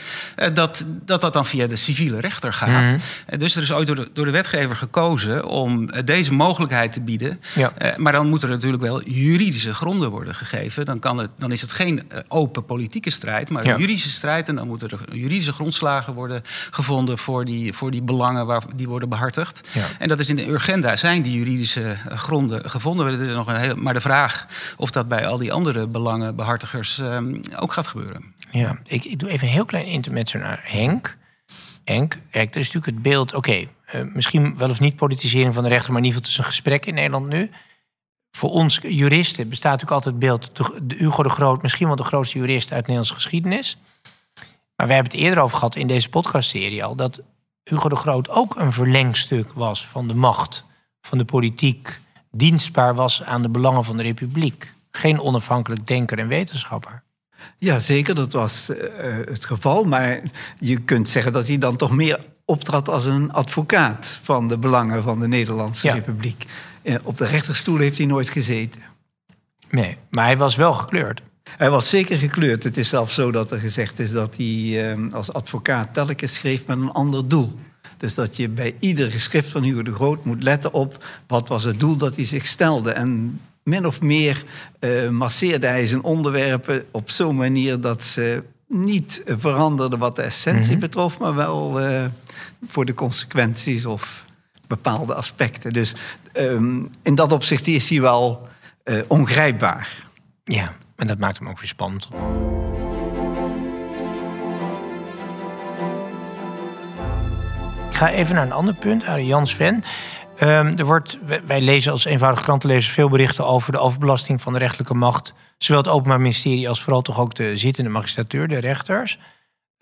dat, dat dat dan via de civiele rechter gaat. Eh, dus er is ooit door de, door de wetgever gekozen om eh, deze mogelijkheid te bieden. Ja. Eh, maar dan moeten er natuurlijk wel juridische gronden worden gegeven. Dan, kan het, dan is het geen eh, open politieke strijd, maar Ja. een juridische strijd. En dan moeten er juridische grondslagen worden gevonden voor die, voor die belangen waar, die worden behartigd. Ja. En dat is in de Urgenda zijn die juridische gronden gevonden. Is nog een heel, maar de vraag of dat bij al die andere belangenbehartigers eh, ook gaat gebeuren. Ja, ik, ik doe even een heel klein intermezzo naar Henk. Henk, kijk, er is natuurlijk het beeld... Oké, misschien wel of niet politisering van de rechter... maar in ieder geval een gesprek in Nederland nu. Voor ons juristen bestaat natuurlijk altijd het beeld... Hugo de Groot, misschien wel de grootste jurist uit Nederlandse geschiedenis. Maar we hebben het eerder over gehad in deze podcastserie al... dat Hugo de Groot ook een verlengstuk was van de macht... van de politiek, dienstbaar was aan de belangen van de republiek. Geen onafhankelijk denker en wetenschapper. Ja, zeker, dat was eh, eh, het geval. Maar je kunt zeggen dat hij dan toch meer optrad als een advocaat van de belangen van de Nederlandse Ja. Republiek. Eh, op de rechterstoel heeft hij nooit gezeten. Nee, maar hij was wel gekleurd. Hij was zeker gekleurd. Het is zelfs zo dat er gezegd is dat hij eh, als advocaat telkens schreef met een ander doel. Dus dat je bij ieder geschrift van Hugo de Groot moet letten op wat was het doel dat hij zich stelde. En min of meer uh, masseerde hij zijn onderwerpen op zo'n manier dat ze niet veranderden wat de essentie Mhm. betrof, maar wel eh, voor de consequenties of bepaalde aspecten. Dus ehm, in dat opzicht is hij wel eh, ongrijpbaar. Ja, en dat maakt hem ook weer spannend. Ik ga even naar een ander punt, Arie Jan Sven. Ehm, er wordt, wij- wij lezen als eenvoudige krantenlezers veel berichten over de overbelasting van de rechterlijke macht. Zowel het Openbaar Ministerie als vooral toch ook de zittende magistratuur, de rechters.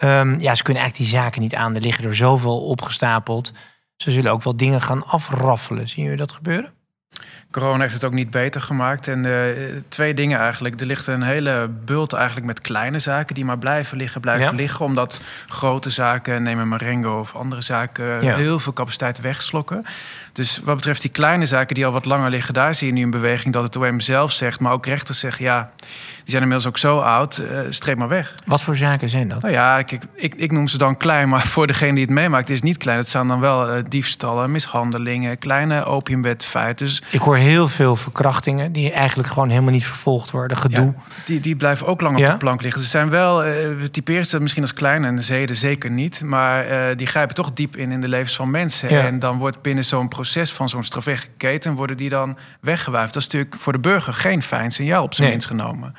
Ehm, ja, ze kunnen eigenlijk die zaken niet aan. Er liggen er zoveel opgestapeld. Ze zullen ook wel dingen gaan afraffelen. Zien jullie dat gebeuren? Corona heeft het ook niet beter gemaakt. En eh, twee dingen eigenlijk. Er ligt een hele bult eigenlijk met kleine zaken die maar blijven liggen, blijven Ja. liggen. Omdat grote zaken, neem een Marengo of andere zaken, Ja. heel veel capaciteit wegslokken. Dus wat betreft die kleine zaken die al wat langer liggen, daar zie je nu een beweging dat het OM zelf zegt, maar ook rechters zeggen, ja, die zijn inmiddels ook zo oud, eh, streep maar weg. Wat voor zaken zijn dat? Nou ja, ik, ik, ik noem ze dan klein, maar voor degene die het meemaakt is het niet klein. Het zijn dan wel eh, diefstallen, mishandelingen, kleine opiumwetfeiten. Dus Ik hoor heel veel verkrachtingen die eigenlijk gewoon helemaal niet vervolgd worden. Gedoe. Ja, die, die blijven ook lang op Ja? de plank liggen. Ze zijn wel, eh, we typeren ze misschien als klein en de zeden zeker niet. Maar die grijpen toch diep in in de levens van mensen. Ja. En dan wordt binnen zo'n proces van zo'n strafrechtelijke keten... worden die dan weggewuifd. Dat is natuurlijk voor de burger geen fijn signaal op zijn Nee. minst genomen.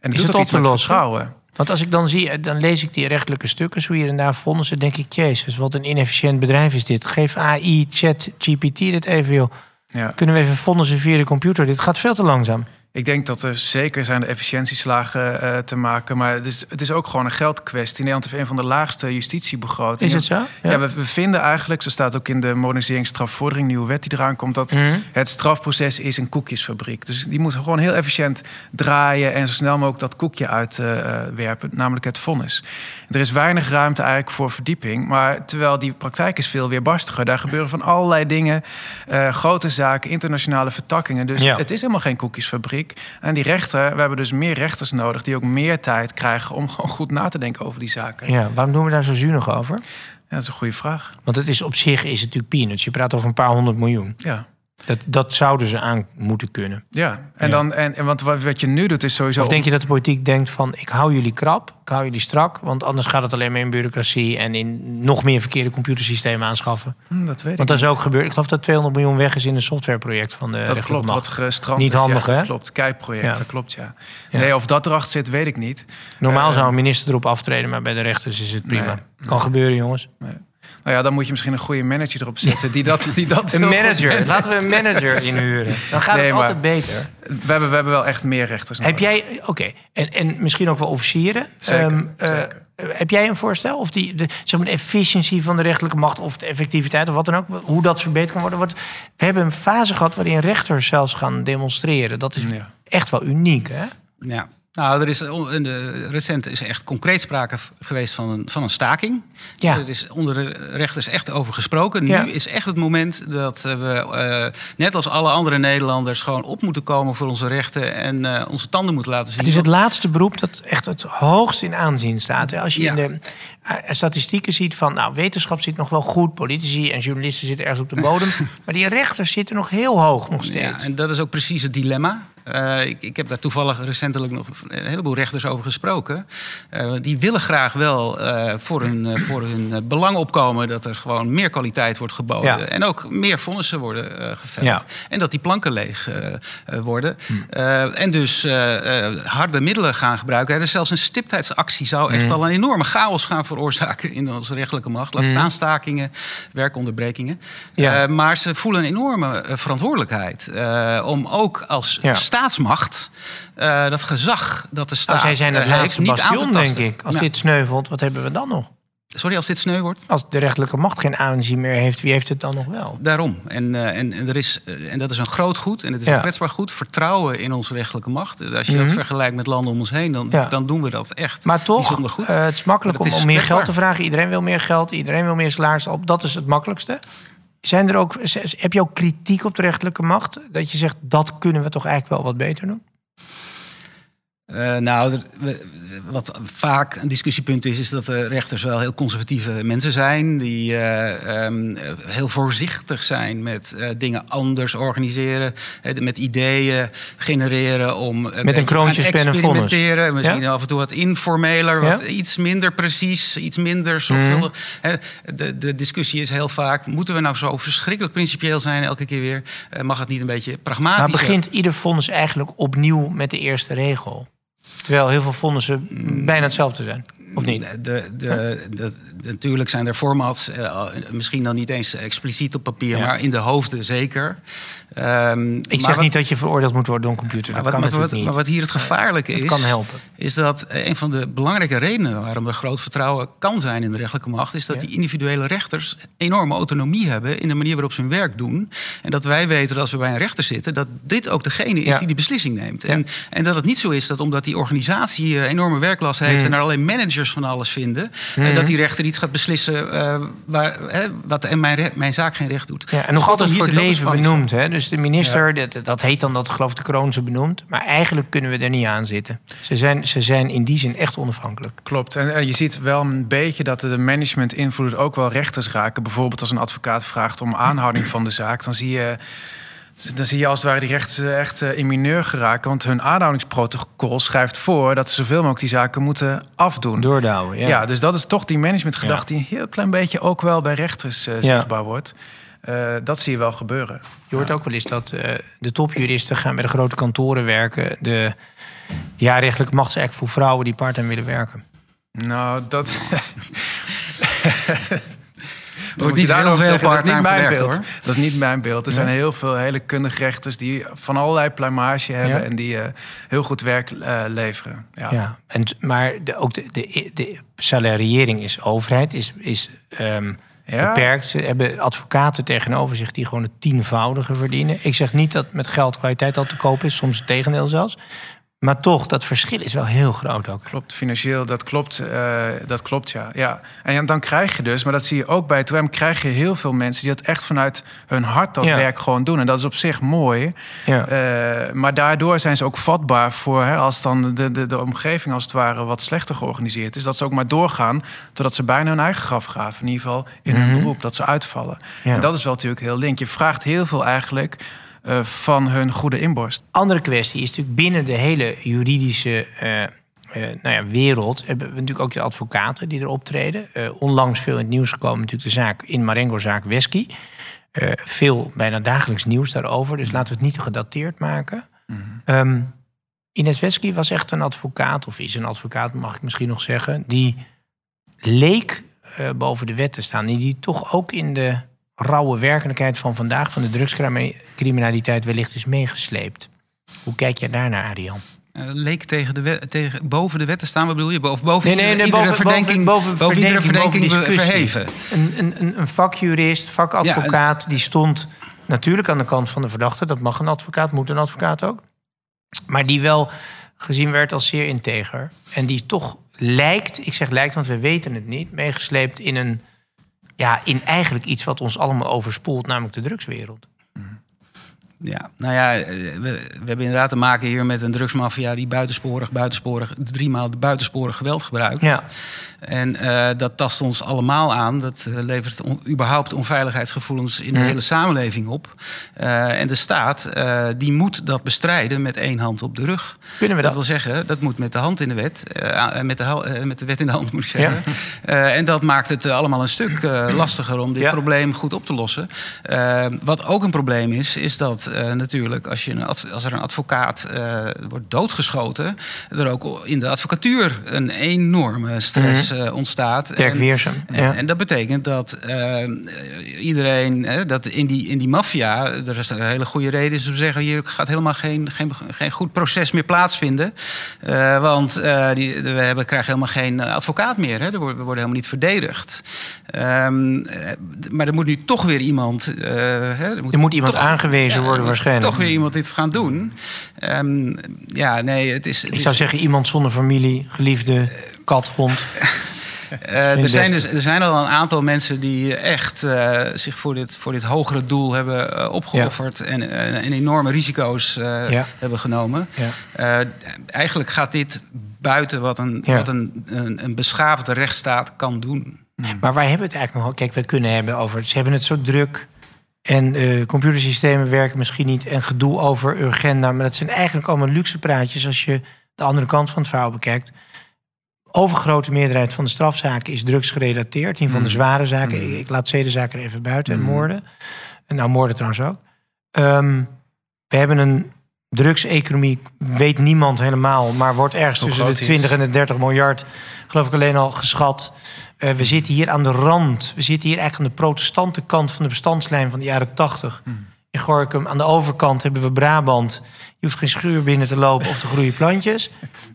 En Is het op iets te lossen? vertrouwen. Want als ik dan zie, dan lees ik die rechtelijke stukken, zo hier en daar vonden ze, denk ik, jezus, wat een inefficiënt bedrijf is dit. Geef AI, chat, GPT dit even, joh. Ja. Kunnen we even vonnissen via de computer? Dit gaat veel te langzaam. Ik denk dat er zeker zijn de efficiëntieslagen eh, te maken. Maar het is, het is ook gewoon een geldkwestie. Nederland heeft een van de laagste justitiebegrotingen. Is het zo? Ja, we, we vinden eigenlijk, zo staat ook in de moderniseringsstrafvordering, nieuwe wet die eraan komt, dat Mhm. het strafproces is een koekjesfabriek. Dus die moet gewoon heel efficiënt draaien en zo snel mogelijk dat koekje uitwerpen, namelijk het vonnis. Er is weinig ruimte eigenlijk voor verdieping, maar terwijl die praktijk is veel weerbarstiger. Daar gebeuren van allerlei dingen, eh, grote zaken, internationale vertakkingen. Dus Ja. het is helemaal geen koekjesfabriek. En die rechter, we hebben dus meer rechters nodig die ook meer tijd krijgen om gewoon goed na te denken over die zaken. Ja, waarom doen we daar zo zuinig over? Ja, dat is een goede vraag. Want het is op zich is het natuurlijk peanuts. Je praat over een paar honderd miljoen. Ja. Dat, dat zouden ze aan moeten kunnen. Ja, en, Ja. Dan, en, en want wat, wat je nu doet is sowieso... Of denk je dat de politiek denkt van, ik hou jullie krap, ik hou jullie strak, want anders gaat het alleen maar in bureaucratie en in nog meer verkeerde computersystemen aanschaffen. Hm, dat weet ik Want dat is ook gebeurd. Ik geloof dat 200 miljoen weg is in een softwareproject van de Dat klopt, wat gestrand Niet is. handig, ja, hè? Dat klopt, kijkproject, Ja. dat klopt, ja. Nee, of dat erachter zit, weet ik niet. Normaal Eh, zou een minister erop aftreden, maar bij de rechters is het prima. Nee. Kan gebeuren, jongens. Nou ja, dan moet je misschien een goede manager erop zetten... die dat, die dat Een manager. Laten we een manager inhuren. Dan gaat Nee, het altijd beter. We hebben, we hebben wel echt meer rechters nodig. Heb jij, oké, en, en misschien ook wel officieren. Zeker, Ehm, eh, zeker. heb jij een voorstel? Of die, de, zeg maar, de efficiëntie van de rechterlijke macht of de effectiviteit of wat dan ook, hoe dat verbeterd kan worden? Want we hebben een fase gehad waarin rechters zelfs gaan demonstreren. Dat is Ja. echt wel uniek, hè? Ja. Nou, er is on- in de, recent is echt concreet sprake geweest van een, van een staking. Ja. Er is onder de rechters echt over gesproken. Ja. Nu is echt het moment dat we, eh, net als alle andere Nederlanders, gewoon op moeten komen voor onze rechten en eh, onze tanden moeten laten zien. Het is het laatste beroep dat echt het hoogst in aanzien staat. Als je Ja. in de eh, statistieken ziet van, nou, wetenschap zit nog wel goed, politici en journalisten zitten ergens op de bodem, maar die rechters zitten nog heel hoog nog steeds. Ja, en dat is ook precies het dilemma. Eh, ik, ik heb daar toevallig recentelijk nog een heleboel rechters over gesproken. Eh, die willen graag wel eh, voor hun, eh, voor hun belang opkomen dat er gewoon meer kwaliteit wordt geboden. Ja. En ook meer vonnissen worden geveld. Ja. En dat die planken leeg worden. Eh, en dus harde middelen gaan gebruiken. Er is zelfs een stiptheidsactie zou echt al een enorme chaos gaan veroorzaken in onze rechtelijke macht. Laat staan stakingen, werkonderbrekingen. Ja. Maar ze voelen een enorme verantwoordelijkheid om ook als staatsmacht dat gezag dat de staat Nou, zij zijn het heeft laatste niet aan bastion, denk ik. Als Ja. dit sneuvelt, wat hebben we dan nog? Sorry, als dit sneu wordt? Als de rechterlijke macht geen aanzien meer heeft, wie heeft het dan nog wel? Daarom. En, eh, en, en, er is, eh, en dat is een groot goed en het is Ja. een kwetsbaar goed. Vertrouwen in onze rechterlijke macht. Eh, Als je dat Mhm. vergelijkt met landen om ons heen, dan, Ja. dan doen we dat echt. Maar toch, goed. het is makkelijk om, is om meer kwetsbaar. geld te vragen. Iedereen wil meer geld, iedereen wil meer salaris. Op. Dat is het makkelijkste. Zijn er ook, heb je ook kritiek op de rechterlijke macht? Dat je zegt, dat kunnen we toch eigenlijk wel wat beter doen? Uh, nou, wat vaak een discussiepunt is, is dat de rechters wel heel conservatieve mensen zijn. Die uh, um, heel voorzichtig zijn met uh, dingen anders organiseren. met ideeën genereren om met een kroontjespen en. Misschien ja? af en toe wat informeler, wat iets minder precies, iets minder zorgvuldig. Mm. De, de, discussie is heel vaak, moeten we nou zo verschrikkelijk principieel zijn elke keer weer? mag het niet een beetje pragmatisch Maar begint ieder vonnis eigenlijk opnieuw met de eerste regel? Terwijl heel veel vonnissen bijna hetzelfde zijn. Of niet? De, de, de, natuurlijk zijn er formats, uh, misschien dan niet eens expliciet op papier, maar in de hoofden zeker. Um, ik zeg niet dat je veroordeeld moet worden door een computer. Dat maar, kan wat, natuurlijk niet. maar wat hier het gevaarlijke is, kan helpen. is dat een van de belangrijke redenen waarom er groot vertrouwen kan zijn in de rechtelijke macht, is dat die individuele rechters enorme autonomie hebben in de manier waarop ze hun werk doen. En dat wij weten dat als we bij een rechter zitten, dat dit ook degene is die die beslissing neemt. En, en dat het niet zo is dat omdat die organisatie eh, enorme werklast heeft mm. en er alleen managers van alles vinden, mm. dat die rechter iets gaat beslissen uh, waar, hè, wat en mijn, mijn zaak geen recht doet. Ja, en nog altijd voor het leven benoemd. Hè? Dus de minister, dat, dat heet dan dat geloof de kroon ze benoemd. Maar eigenlijk kunnen we er niet aan zitten. Ze zijn, ze zijn in die zin echt onafhankelijk. Klopt. En je ziet wel een beetje dat de management invloed ook wel rechters raken. Bijvoorbeeld als een advocaat vraagt om aanhouding van de zaak, dan zie je dan zie je als het ware die rechts echt eh, in mineur geraken. Want hun aanhoudingsprotocol schrijft voor dat ze zoveel mogelijk die zaken moeten afdoen. Doordouwen, ja. ja dus dat is toch die managementgedachte die een heel klein beetje ook wel bij rechters uh, zichtbaar wordt. Uh, dat zie je wel gebeuren. Je hoort ook wel eens dat de topjuristen gaan bij de grote kantoren werken. De ja, rechtelijke machtseffect voor vrouwen die part-time willen werken. Nou, dat. Wordt niet heel veel dat is niet mijn beeld. Hoor. Dat is niet mijn beeld. Er zijn heel veel hele kundige rechters die van allerlei pluimage hebben en die uh, heel goed werk uh, leveren. Ja. ja. En, maar de, ook de, de, de salariering is overheid, is, is um, ja. beperkt. Ze hebben advocaten tegenover zich die gewoon het tienvoudige verdienen. Ik zeg niet dat met geld kwaliteit al te koop is, soms het tegendeel zelfs. Maar toch, dat verschil is wel heel groot ook. Klopt, financieel, dat klopt, uh, dat klopt ja. ja. En dan krijg je dus, maar dat zie je ook bij het krijg je heel veel mensen die dat echt vanuit hun hart dat werk gewoon doen. En dat is op zich mooi. Ja. Uh, maar daardoor zijn ze ook vatbaar voor... Hè, als dan de, de, de omgeving als het ware wat slechter georganiseerd is... dat ze ook maar doorgaan totdat ze bijna hun eigen graf graven. In ieder geval in hun mhm. beroep, dat ze uitvallen. Ja. En dat is wel natuurlijk heel link. Je vraagt heel veel eigenlijk uh, van hun goede inborst. Andere kwestie is natuurlijk binnen de hele juridische uh, uh, nou ja, wereld hebben we natuurlijk ook de advocaten die er optreden. onlangs veel in het nieuws gekomen natuurlijk de zaak in Marengo-zaak Wesky. veel, bijna dagelijks nieuws daarover. Dus laten we het niet te gedateerd maken. Mm -hmm. Ines Wesky was echt een advocaat, of is een advocaat, mag ik misschien nog zeggen, die leek boven de wet te staan. Die, die toch ook in de rauwe werkelijkheid van vandaag, van de drugscriminaliteit, wellicht is meegesleept. Hoe kijk jij daarnaar, Arian? Uh, leek tegen de wet, tegen, boven de wet te staan, wat bedoel je? Boven, boven nee, nee, nee, iedere, boven, verdenking, boven, boven, iedere verdenking verheven. Een, een, een vakjurist, vakadvocaat, die stond natuurlijk aan de kant van de verdachte. Dat mag een advocaat, moet een advocaat ook. Maar die wel gezien werd als zeer integer. En die toch lijkt, ik zeg lijkt, want we weten het niet, meegesleept in een ja, in eigenlijk iets wat ons allemaal overspoelt, namelijk de drugswereld. Ja, nou ja, eh, we, we, hebben inderdaad te maken hier met een drugsmafia die buitensporig, buitensporig, driemaal buitensporig geweld gebruikt. Ja. En uh, dat tast ons allemaal aan. Dat uh, levert on, überhaupt onveiligheidsgevoelens in de hele samenleving op. Uh, en de staat die moet dat bestrijden met één hand op de rug. Kunnen we dat? Dat wil zeggen, dat moet met de hand in de wet. met, de, met de wet in de hand moet ik zeggen. Ja. en dat maakt het allemaal een stuk lastiger om dit ja. probleem goed op te lossen. wat ook een probleem is, is dat uh, natuurlijk, als, je een, als er een advocaat uh, wordt doodgeschoten, er ook in de advocatuur een enorme stress uh, ontstaat. Dirk Weersum. En, ja. en, dat betekent dat iedereen, dat in die, in die maffia, er is een hele goede reden is om te zeggen, hier gaat helemaal geen, geen, geen goed proces meer plaatsvinden. want die, we hebben, krijgen helemaal geen advocaat meer. Hè? We worden helemaal niet verdedigd. Um, maar er moet nu toch weer iemand. er moet, er moet iemand toch, aangewezen worden waarschijnlijk. Toch weer iemand dit gaan doen. Um, ja, nee, het is. Het Ik zou zeggen, iemand zonder familie, geliefde, kat, hond. er, zijn dus, er zijn al een aantal mensen die echt uh, zich voor dit, voor dit hogere doel hebben uh, opgeofferd en, en, enorme risico's ja. hebben genomen. Ja. eigenlijk gaat dit buiten wat, een, wat een, een, een beschaafde rechtsstaat kan doen. Maar waar hebben het eigenlijk nog? Kijk, we kunnen hebben over. Ze hebben het zo druk. En uh, computersystemen werken misschien niet. En gedoe over agenda. Maar dat zijn eigenlijk allemaal luxe praatjes als je de andere kant van het verhaal bekijkt. Overgrote meerderheid van de strafzaken is drugsgerelateerd. Een van de mm. zware zaken. Mm. Ik, laat zedenzaken er even buiten. En mm. moorden. En nou, moorden trouwens ook. Um, we hebben een drugseconomie, weet niemand helemaal. Maar wordt ergens tussen de 20 en de 30 miljard, geloof ik alleen al, geschat. Uh, we zitten hier aan de rand. We zitten hier eigenlijk aan de protestante kant van de bestandslijn van de jaren 80. Hmm. In Gorkum, aan de overkant hebben we Brabant. Je hoeft geen schuur binnen te lopen of te groeien plantjes.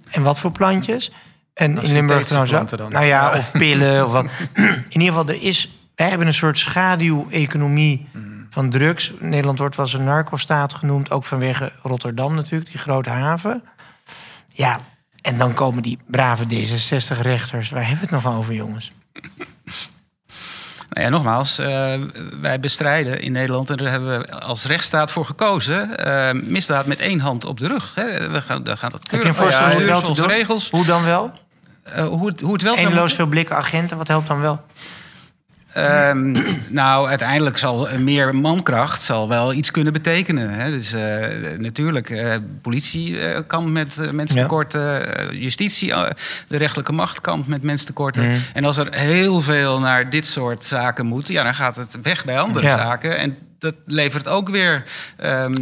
En wat voor plantjes? En in Limburg trouwens ook. Nou ja, of pillen of wat. In ieder geval, er is, wij hebben een soort schaduweconomie hmm. van drugs. Nederland wordt wel eens een narcostaat genoemd, ook vanwege Rotterdam natuurlijk, die grote haven. Ja, en dan komen die brave D66-rechters. Waar hebben we het nog over, jongens? Nou ja, nogmaals, uh, wij bestrijden in Nederland, en daar hebben we als rechtsstaat voor gekozen, uh, misdaad met één hand op de rug. Hè. We gaan, we gaan dat. Heb je een voorstel hoe het wel regels. Hoe dan wel? Uh, hoe, het, hoe het wel Eindeloos veel blikken agenten, wat helpt dan wel? Um, nou, uiteindelijk zal meer mankracht zal wel iets kunnen betekenen. Hè. Dus uh, natuurlijk, uh, politie uh, kan met mensentekorten, justitie, de rechtelijke macht kan met mensentekorten. Mm. En als er heel veel naar dit soort zaken moet, ja, dan gaat het weg bij andere ja. zaken. En dat levert ook weer um,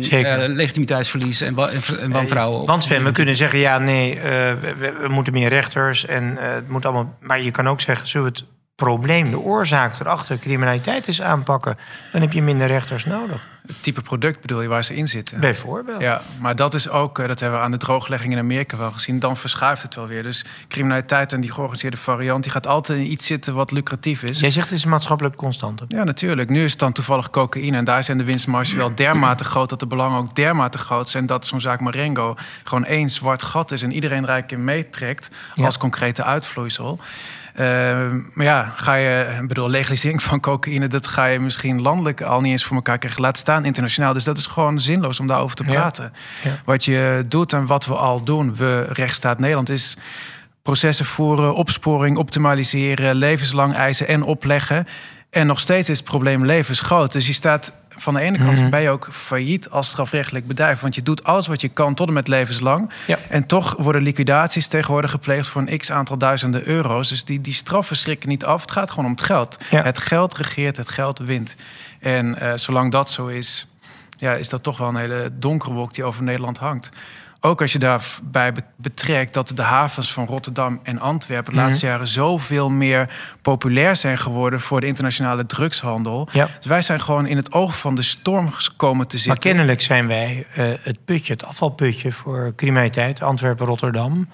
legitimiteitsverlies en, en wantrouwen op. Want Sven, we kunnen zeggen, ja, nee, we, we, moeten meer rechters en het moet allemaal. Maar je kan ook zeggen, zullen we het probleem, de oorzaak erachter, criminaliteit is aanpakken, dan heb je minder rechters nodig. Het type product bedoel je waar ze in zitten? Bijvoorbeeld. Ja, maar dat is ook, eh, dat hebben we aan de drooglegging in Amerika wel gezien. Dan verschuift het wel weer. Dus criminaliteit en die georganiseerde variant, die gaat altijd in iets zitten wat lucratief is. Jij zegt het is maatschappelijk constante. Ja, natuurlijk. Nu is het dan toevallig cocaïne. En daar zijn de winstmarges wel dermate groot dat de belangen ook dermate groot zijn dat zo'n zaak Marengo gewoon één zwart gat is en iedereen er eigenlijk in meetrekt als concrete uitvloeisel. Ehm, maar ja, ga je, ik bedoel, legalisering van cocaïne, dat ga je misschien landelijk al niet eens voor elkaar krijgen. Laat staan internationaal. Dus dat is gewoon zinloos om daarover te praten. Wat je doet en wat we al doen, we rechtsstaat Nederland, is processen voeren, opsporing, optimaliseren, levenslang eisen en opleggen. En nog steeds is het probleem levensgroot. Dus je staat van de ene kant mhm. ben je ook failliet als strafrechtelijk bedrijf. Want je doet alles wat je kan tot en met levenslang. Ja. En toch worden liquidaties tegenwoordig gepleegd voor een x aantal duizenden euro's. Dus die, die straffen schrikken niet af. Het gaat gewoon om het geld. Het geld regeert, het geld wint. En uh, zolang dat zo is, ja, is dat toch wel een hele donkere wolk die over Nederland hangt. Ook als je daarbij betrekt dat de havens van Rotterdam en Antwerpen de laatste mhm. jaren zoveel meer populair zijn geworden voor de internationale drugshandel. Ja. Dus wij zijn gewoon in het oog van de storm komen te zitten. Maar kennelijk zijn wij uh, het putje, het afvalputje voor criminaliteit, Antwerpen, Rotterdam.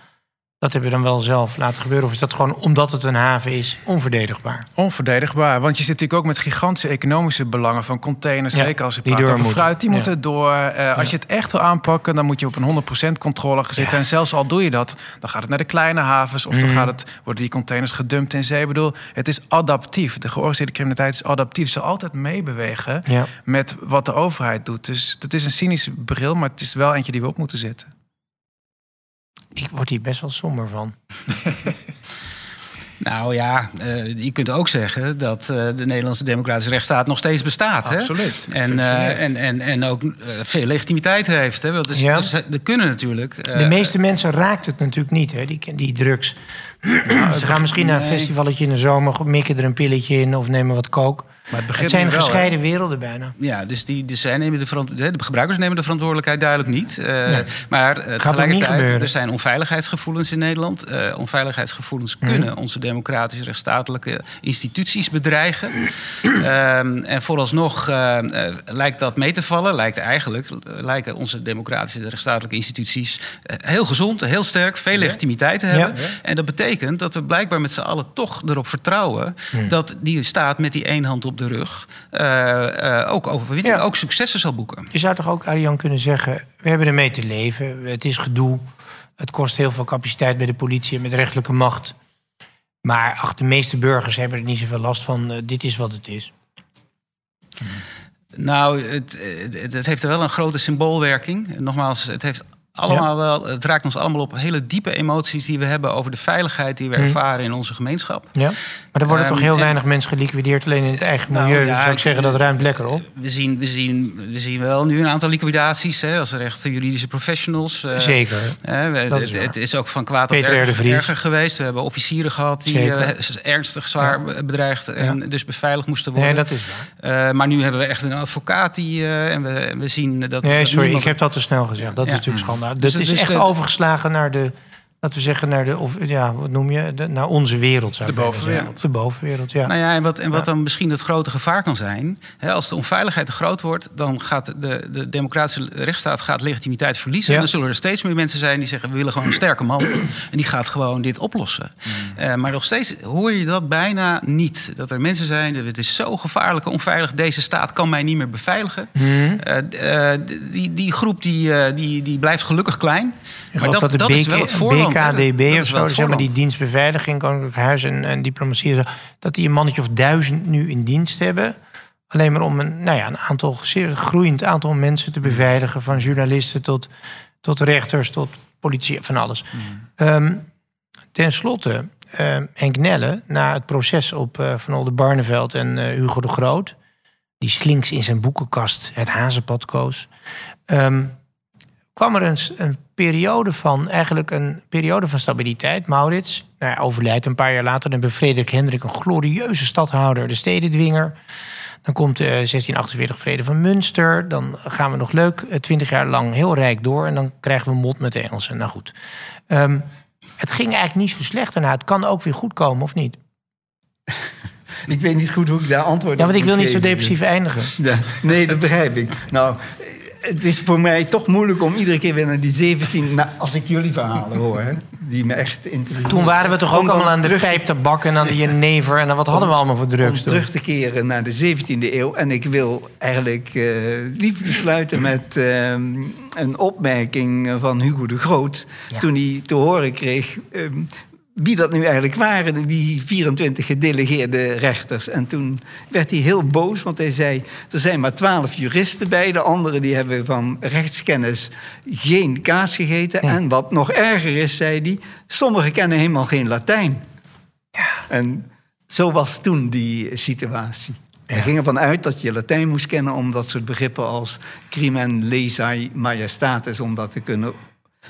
Dat hebben we dan wel zelf laten gebeuren? Of is dat gewoon omdat het een haven is, onverdedigbaar? Onverdedigbaar, want je zit natuurlijk ook met gigantische economische belangen van containers. zeker als je praat over moeten. fruit, die moeten door. Uh, als je het echt wil aanpakken, dan moet je op een 100% controle zitten. En zelfs al doe je dat, dan gaat het naar de kleine havens... of dan mhm. gaat het, worden die containers gedumpt in zee. Ik bedoel, het is adaptief. De georganiseerde criminaliteit is adaptief. Ze altijd meebewegen met wat de overheid doet. Dus dat is een cynische bril, maar het is wel eentje die we op moeten zetten. Ik word hier best wel somber van. Nou ja, uh, je kunt ook zeggen dat uh, de Nederlandse democratische rechtsstaat nog steeds bestaat. Absoluut. Hè? En, uh, en, en, en ook veel legitimiteit heeft. Hè? Want is, ja. er, kunnen natuurlijk. de meeste mensen raakt het natuurlijk niet, hè? Die, die drugs. Ze gaan misschien naar een festivalletje in de zomer, mikken er een pilletje in of nemen wat kook. Maar het, het zijn gescheiden werelden bijna. Ja, dus die, dus zij nemen de, de gebruikers nemen de verantwoordelijkheid duidelijk niet. Uh, Maar uh, tegelijkertijd, er zijn onveiligheidsgevoelens in Nederland. Uh, onveiligheidsgevoelens mhm. kunnen onze democratische rechtsstatelijke instituties bedreigen. Ehm, en vooralsnog lijkt dat mee te vallen. Lijkt eigenlijk, lijken onze democratische rechtsstatelijke instituties heel gezond, heel sterk, veel legitimiteit te hebben. En dat betekent dat we blijkbaar met z'n allen toch erop vertrouwen mhm. dat die staat met die één hand op de rug uh, ook overwinningen, ook successen zal boeken. Je zou toch ook, Arjan, kunnen zeggen: we hebben ermee te leven. Het is gedoe. Het kost heel veel capaciteit bij de politie en met rechterlijke macht. Maar ach, de meeste burgers hebben er niet zoveel last van. eh, dit is wat het is. Nou, het, het, het heeft wel een grote symboolwerking. Nogmaals, het heeft allemaal wel, het raakt ons allemaal op hele diepe emoties die we hebben over de veiligheid die we Hm. ervaren in onze gemeenschap. Ja? Maar er worden Ehm, toch heel en- weinig mensen geliquideerd, alleen in het eigen Nou, milieu. ja, dus zou ik zeggen, dat ruimt lekker op. We zien, we zien, we zien wel nu een aantal liquidaties, hè, als echte juridische professionals. eh, Zeker. we- is het, is ook van kwaad Peter tot erger, geweest. We hebben officieren gehad die eh, ernstig zwaar be- bedreigd en dus beveiligd moesten worden. Nee, dat is waar. Eh, maar nu hebben we echt een advocaat die. en, we, we zien dat. Nee, sorry, niemand- ik heb dat te snel gezegd. Dat is natuurlijk Dus- Dat is dus echt de- overgeslagen naar de, laten we zeggen, naar de, of ja, wat noem je, de, naar onze wereld. Zou De bovenwereld. De bovenwereld, ja. Nou ja, en wat, en wat dan misschien het grote gevaar kan zijn. Hè, als de onveiligheid te groot wordt, dan gaat de, de democratische rechtsstaat gaat legitimiteit verliezen. Ja. En dan zullen er steeds meer mensen zijn die zeggen: we willen gewoon een sterke man. En die gaat gewoon dit oplossen. Eh, maar nog steeds hoor je dat bijna niet. Dat er mensen zijn, het is zo gevaarlijk, onveilig. Deze staat kan mij niet meer beveiligen. Eh, eh, die, die groep die, die, die blijft gelukkig klein. Ik geloof dat, de dat is wel het BK, voorland. hè. BKDB Dat of is zo, zeg maar die voorland. dienstbeveiliging, Koninklijk Huis en, en diplomatie, zo, dat die een mannetje of duizend nu in dienst hebben. Alleen maar om een, nou ja, een aantal, zeer groeiend aantal mensen te beveiligen. Van journalisten tot, tot rechters, tot politie, van alles. Ehm, ten slotte, ehm, Henk Nelle, na het proces op eh, Van Olde Barneveld en eh, Hugo de Groot... die slinks in zijn boekenkast het hazenpad koos... ehm, kwam er een, periode van, eigenlijk een periode van stabiliteit. Maurits nou ja, overlijdt een paar jaar later. Dan Frederik Hendrik een glorieuze stadhouder, de stedendwinger. Dan komt de 1648 Vrede van Münster. Dan gaan we nog leuk, eh, twintig jaar lang heel rijk door. En dan krijgen we mot met de Engelsen. Nou goed. Ehm, het ging eigenlijk niet zo slecht daarna. Het kan ook weer goed komen, of niet? Ik weet niet goed hoe ik daar antwoord Ja, op want ik wil niet zo depressief eindigen. Ja, nee, dat begrijp ik. Nou, het is voor mij toch moeilijk om iedere keer weer naar die 17... Nou, als ik jullie verhalen hoor, hè, die me echt interesseren. Toen waren we toch ook Om allemaal aan de terug- pijptabak en aan de jenever. En dan wat hadden we allemaal voor Om drugs toen? terug te keren naar de 17e eeuw. En ik wil eigenlijk eh lief besluiten met eh, een opmerking van Hugo de Groot. Ja. Toen hij te horen kreeg eh, wie dat nu eigenlijk waren, die 24 gedelegeerde rechters. En toen werd hij heel boos, want hij zei... er zijn maar 12 juristen bij, de anderen die hebben van rechtskennis geen kaas gegeten. En wat nog erger is, zei hij, sommigen kennen helemaal geen Latijn. En zo was toen die situatie. We gingen ervan uit dat je Latijn moest kennen om dat soort begrippen als crimen lesa majestatis, om dat te kunnen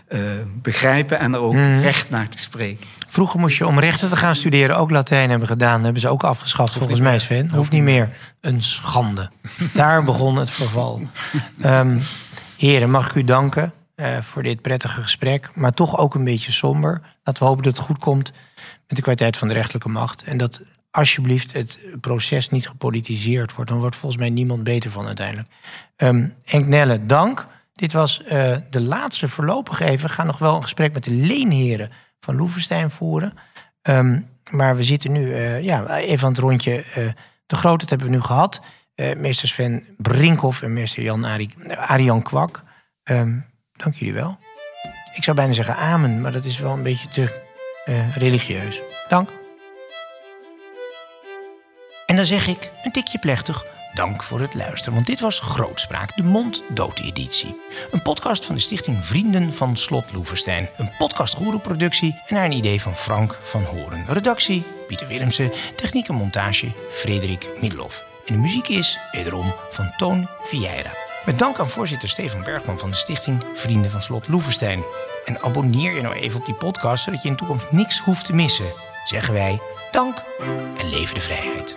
eh, begrijpen en er ook recht naar te spreken. Vroeger moest je om rechten te gaan studeren ook Latijn hebben gedaan. hebben ze ook afgeschaft volgens mij, Sven. Hoeft niet meer. Een schande. Daar begon het verval. Ehm, heren, mag ik u danken eh, voor dit prettige gesprek. Maar toch ook een beetje somber. Laten we hopen dat het goed komt met de kwaliteit van de rechterlijke macht. En dat alsjeblieft het proces niet gepolitiseerd wordt. Dan wordt volgens mij niemand beter van uiteindelijk. Ehm Henk Nelle, dank. Dit was eh, de laatste voorlopig even. We gaan nog wel een gesprek met de leenheren van Loevestein voeren. Ehm, maar we zitten nu eh, ja, even aan het rondje. eh, de grote hebben we nu gehad. Eh, meester Sven Brinkhoff en meester Jan Ari, Kwak. Ehm, dank jullie wel. Ik zou bijna zeggen amen, maar dat is wel een beetje te religieus. Dank. En dan zeg ik een tikje plechtig. Dank voor het luisteren, want dit was Grootspraak, de mond-dood-editie. Een podcast van de stichting Vrienden van Slot Loevestein. Een podcast productie en naar een idee van Frank van Horen. Redactie Pieter Willemsen, techniek en montage Frederik Middelhoff. En de muziek is, wederom, van Toon Vieira. Met dank aan voorzitter Stefan Bergman van de stichting Vrienden van Slot Loevestein. En abonneer je nou even op die podcast, zodat je in de toekomst niks hoeft te missen. Zeggen wij dank en leven de vrijheid.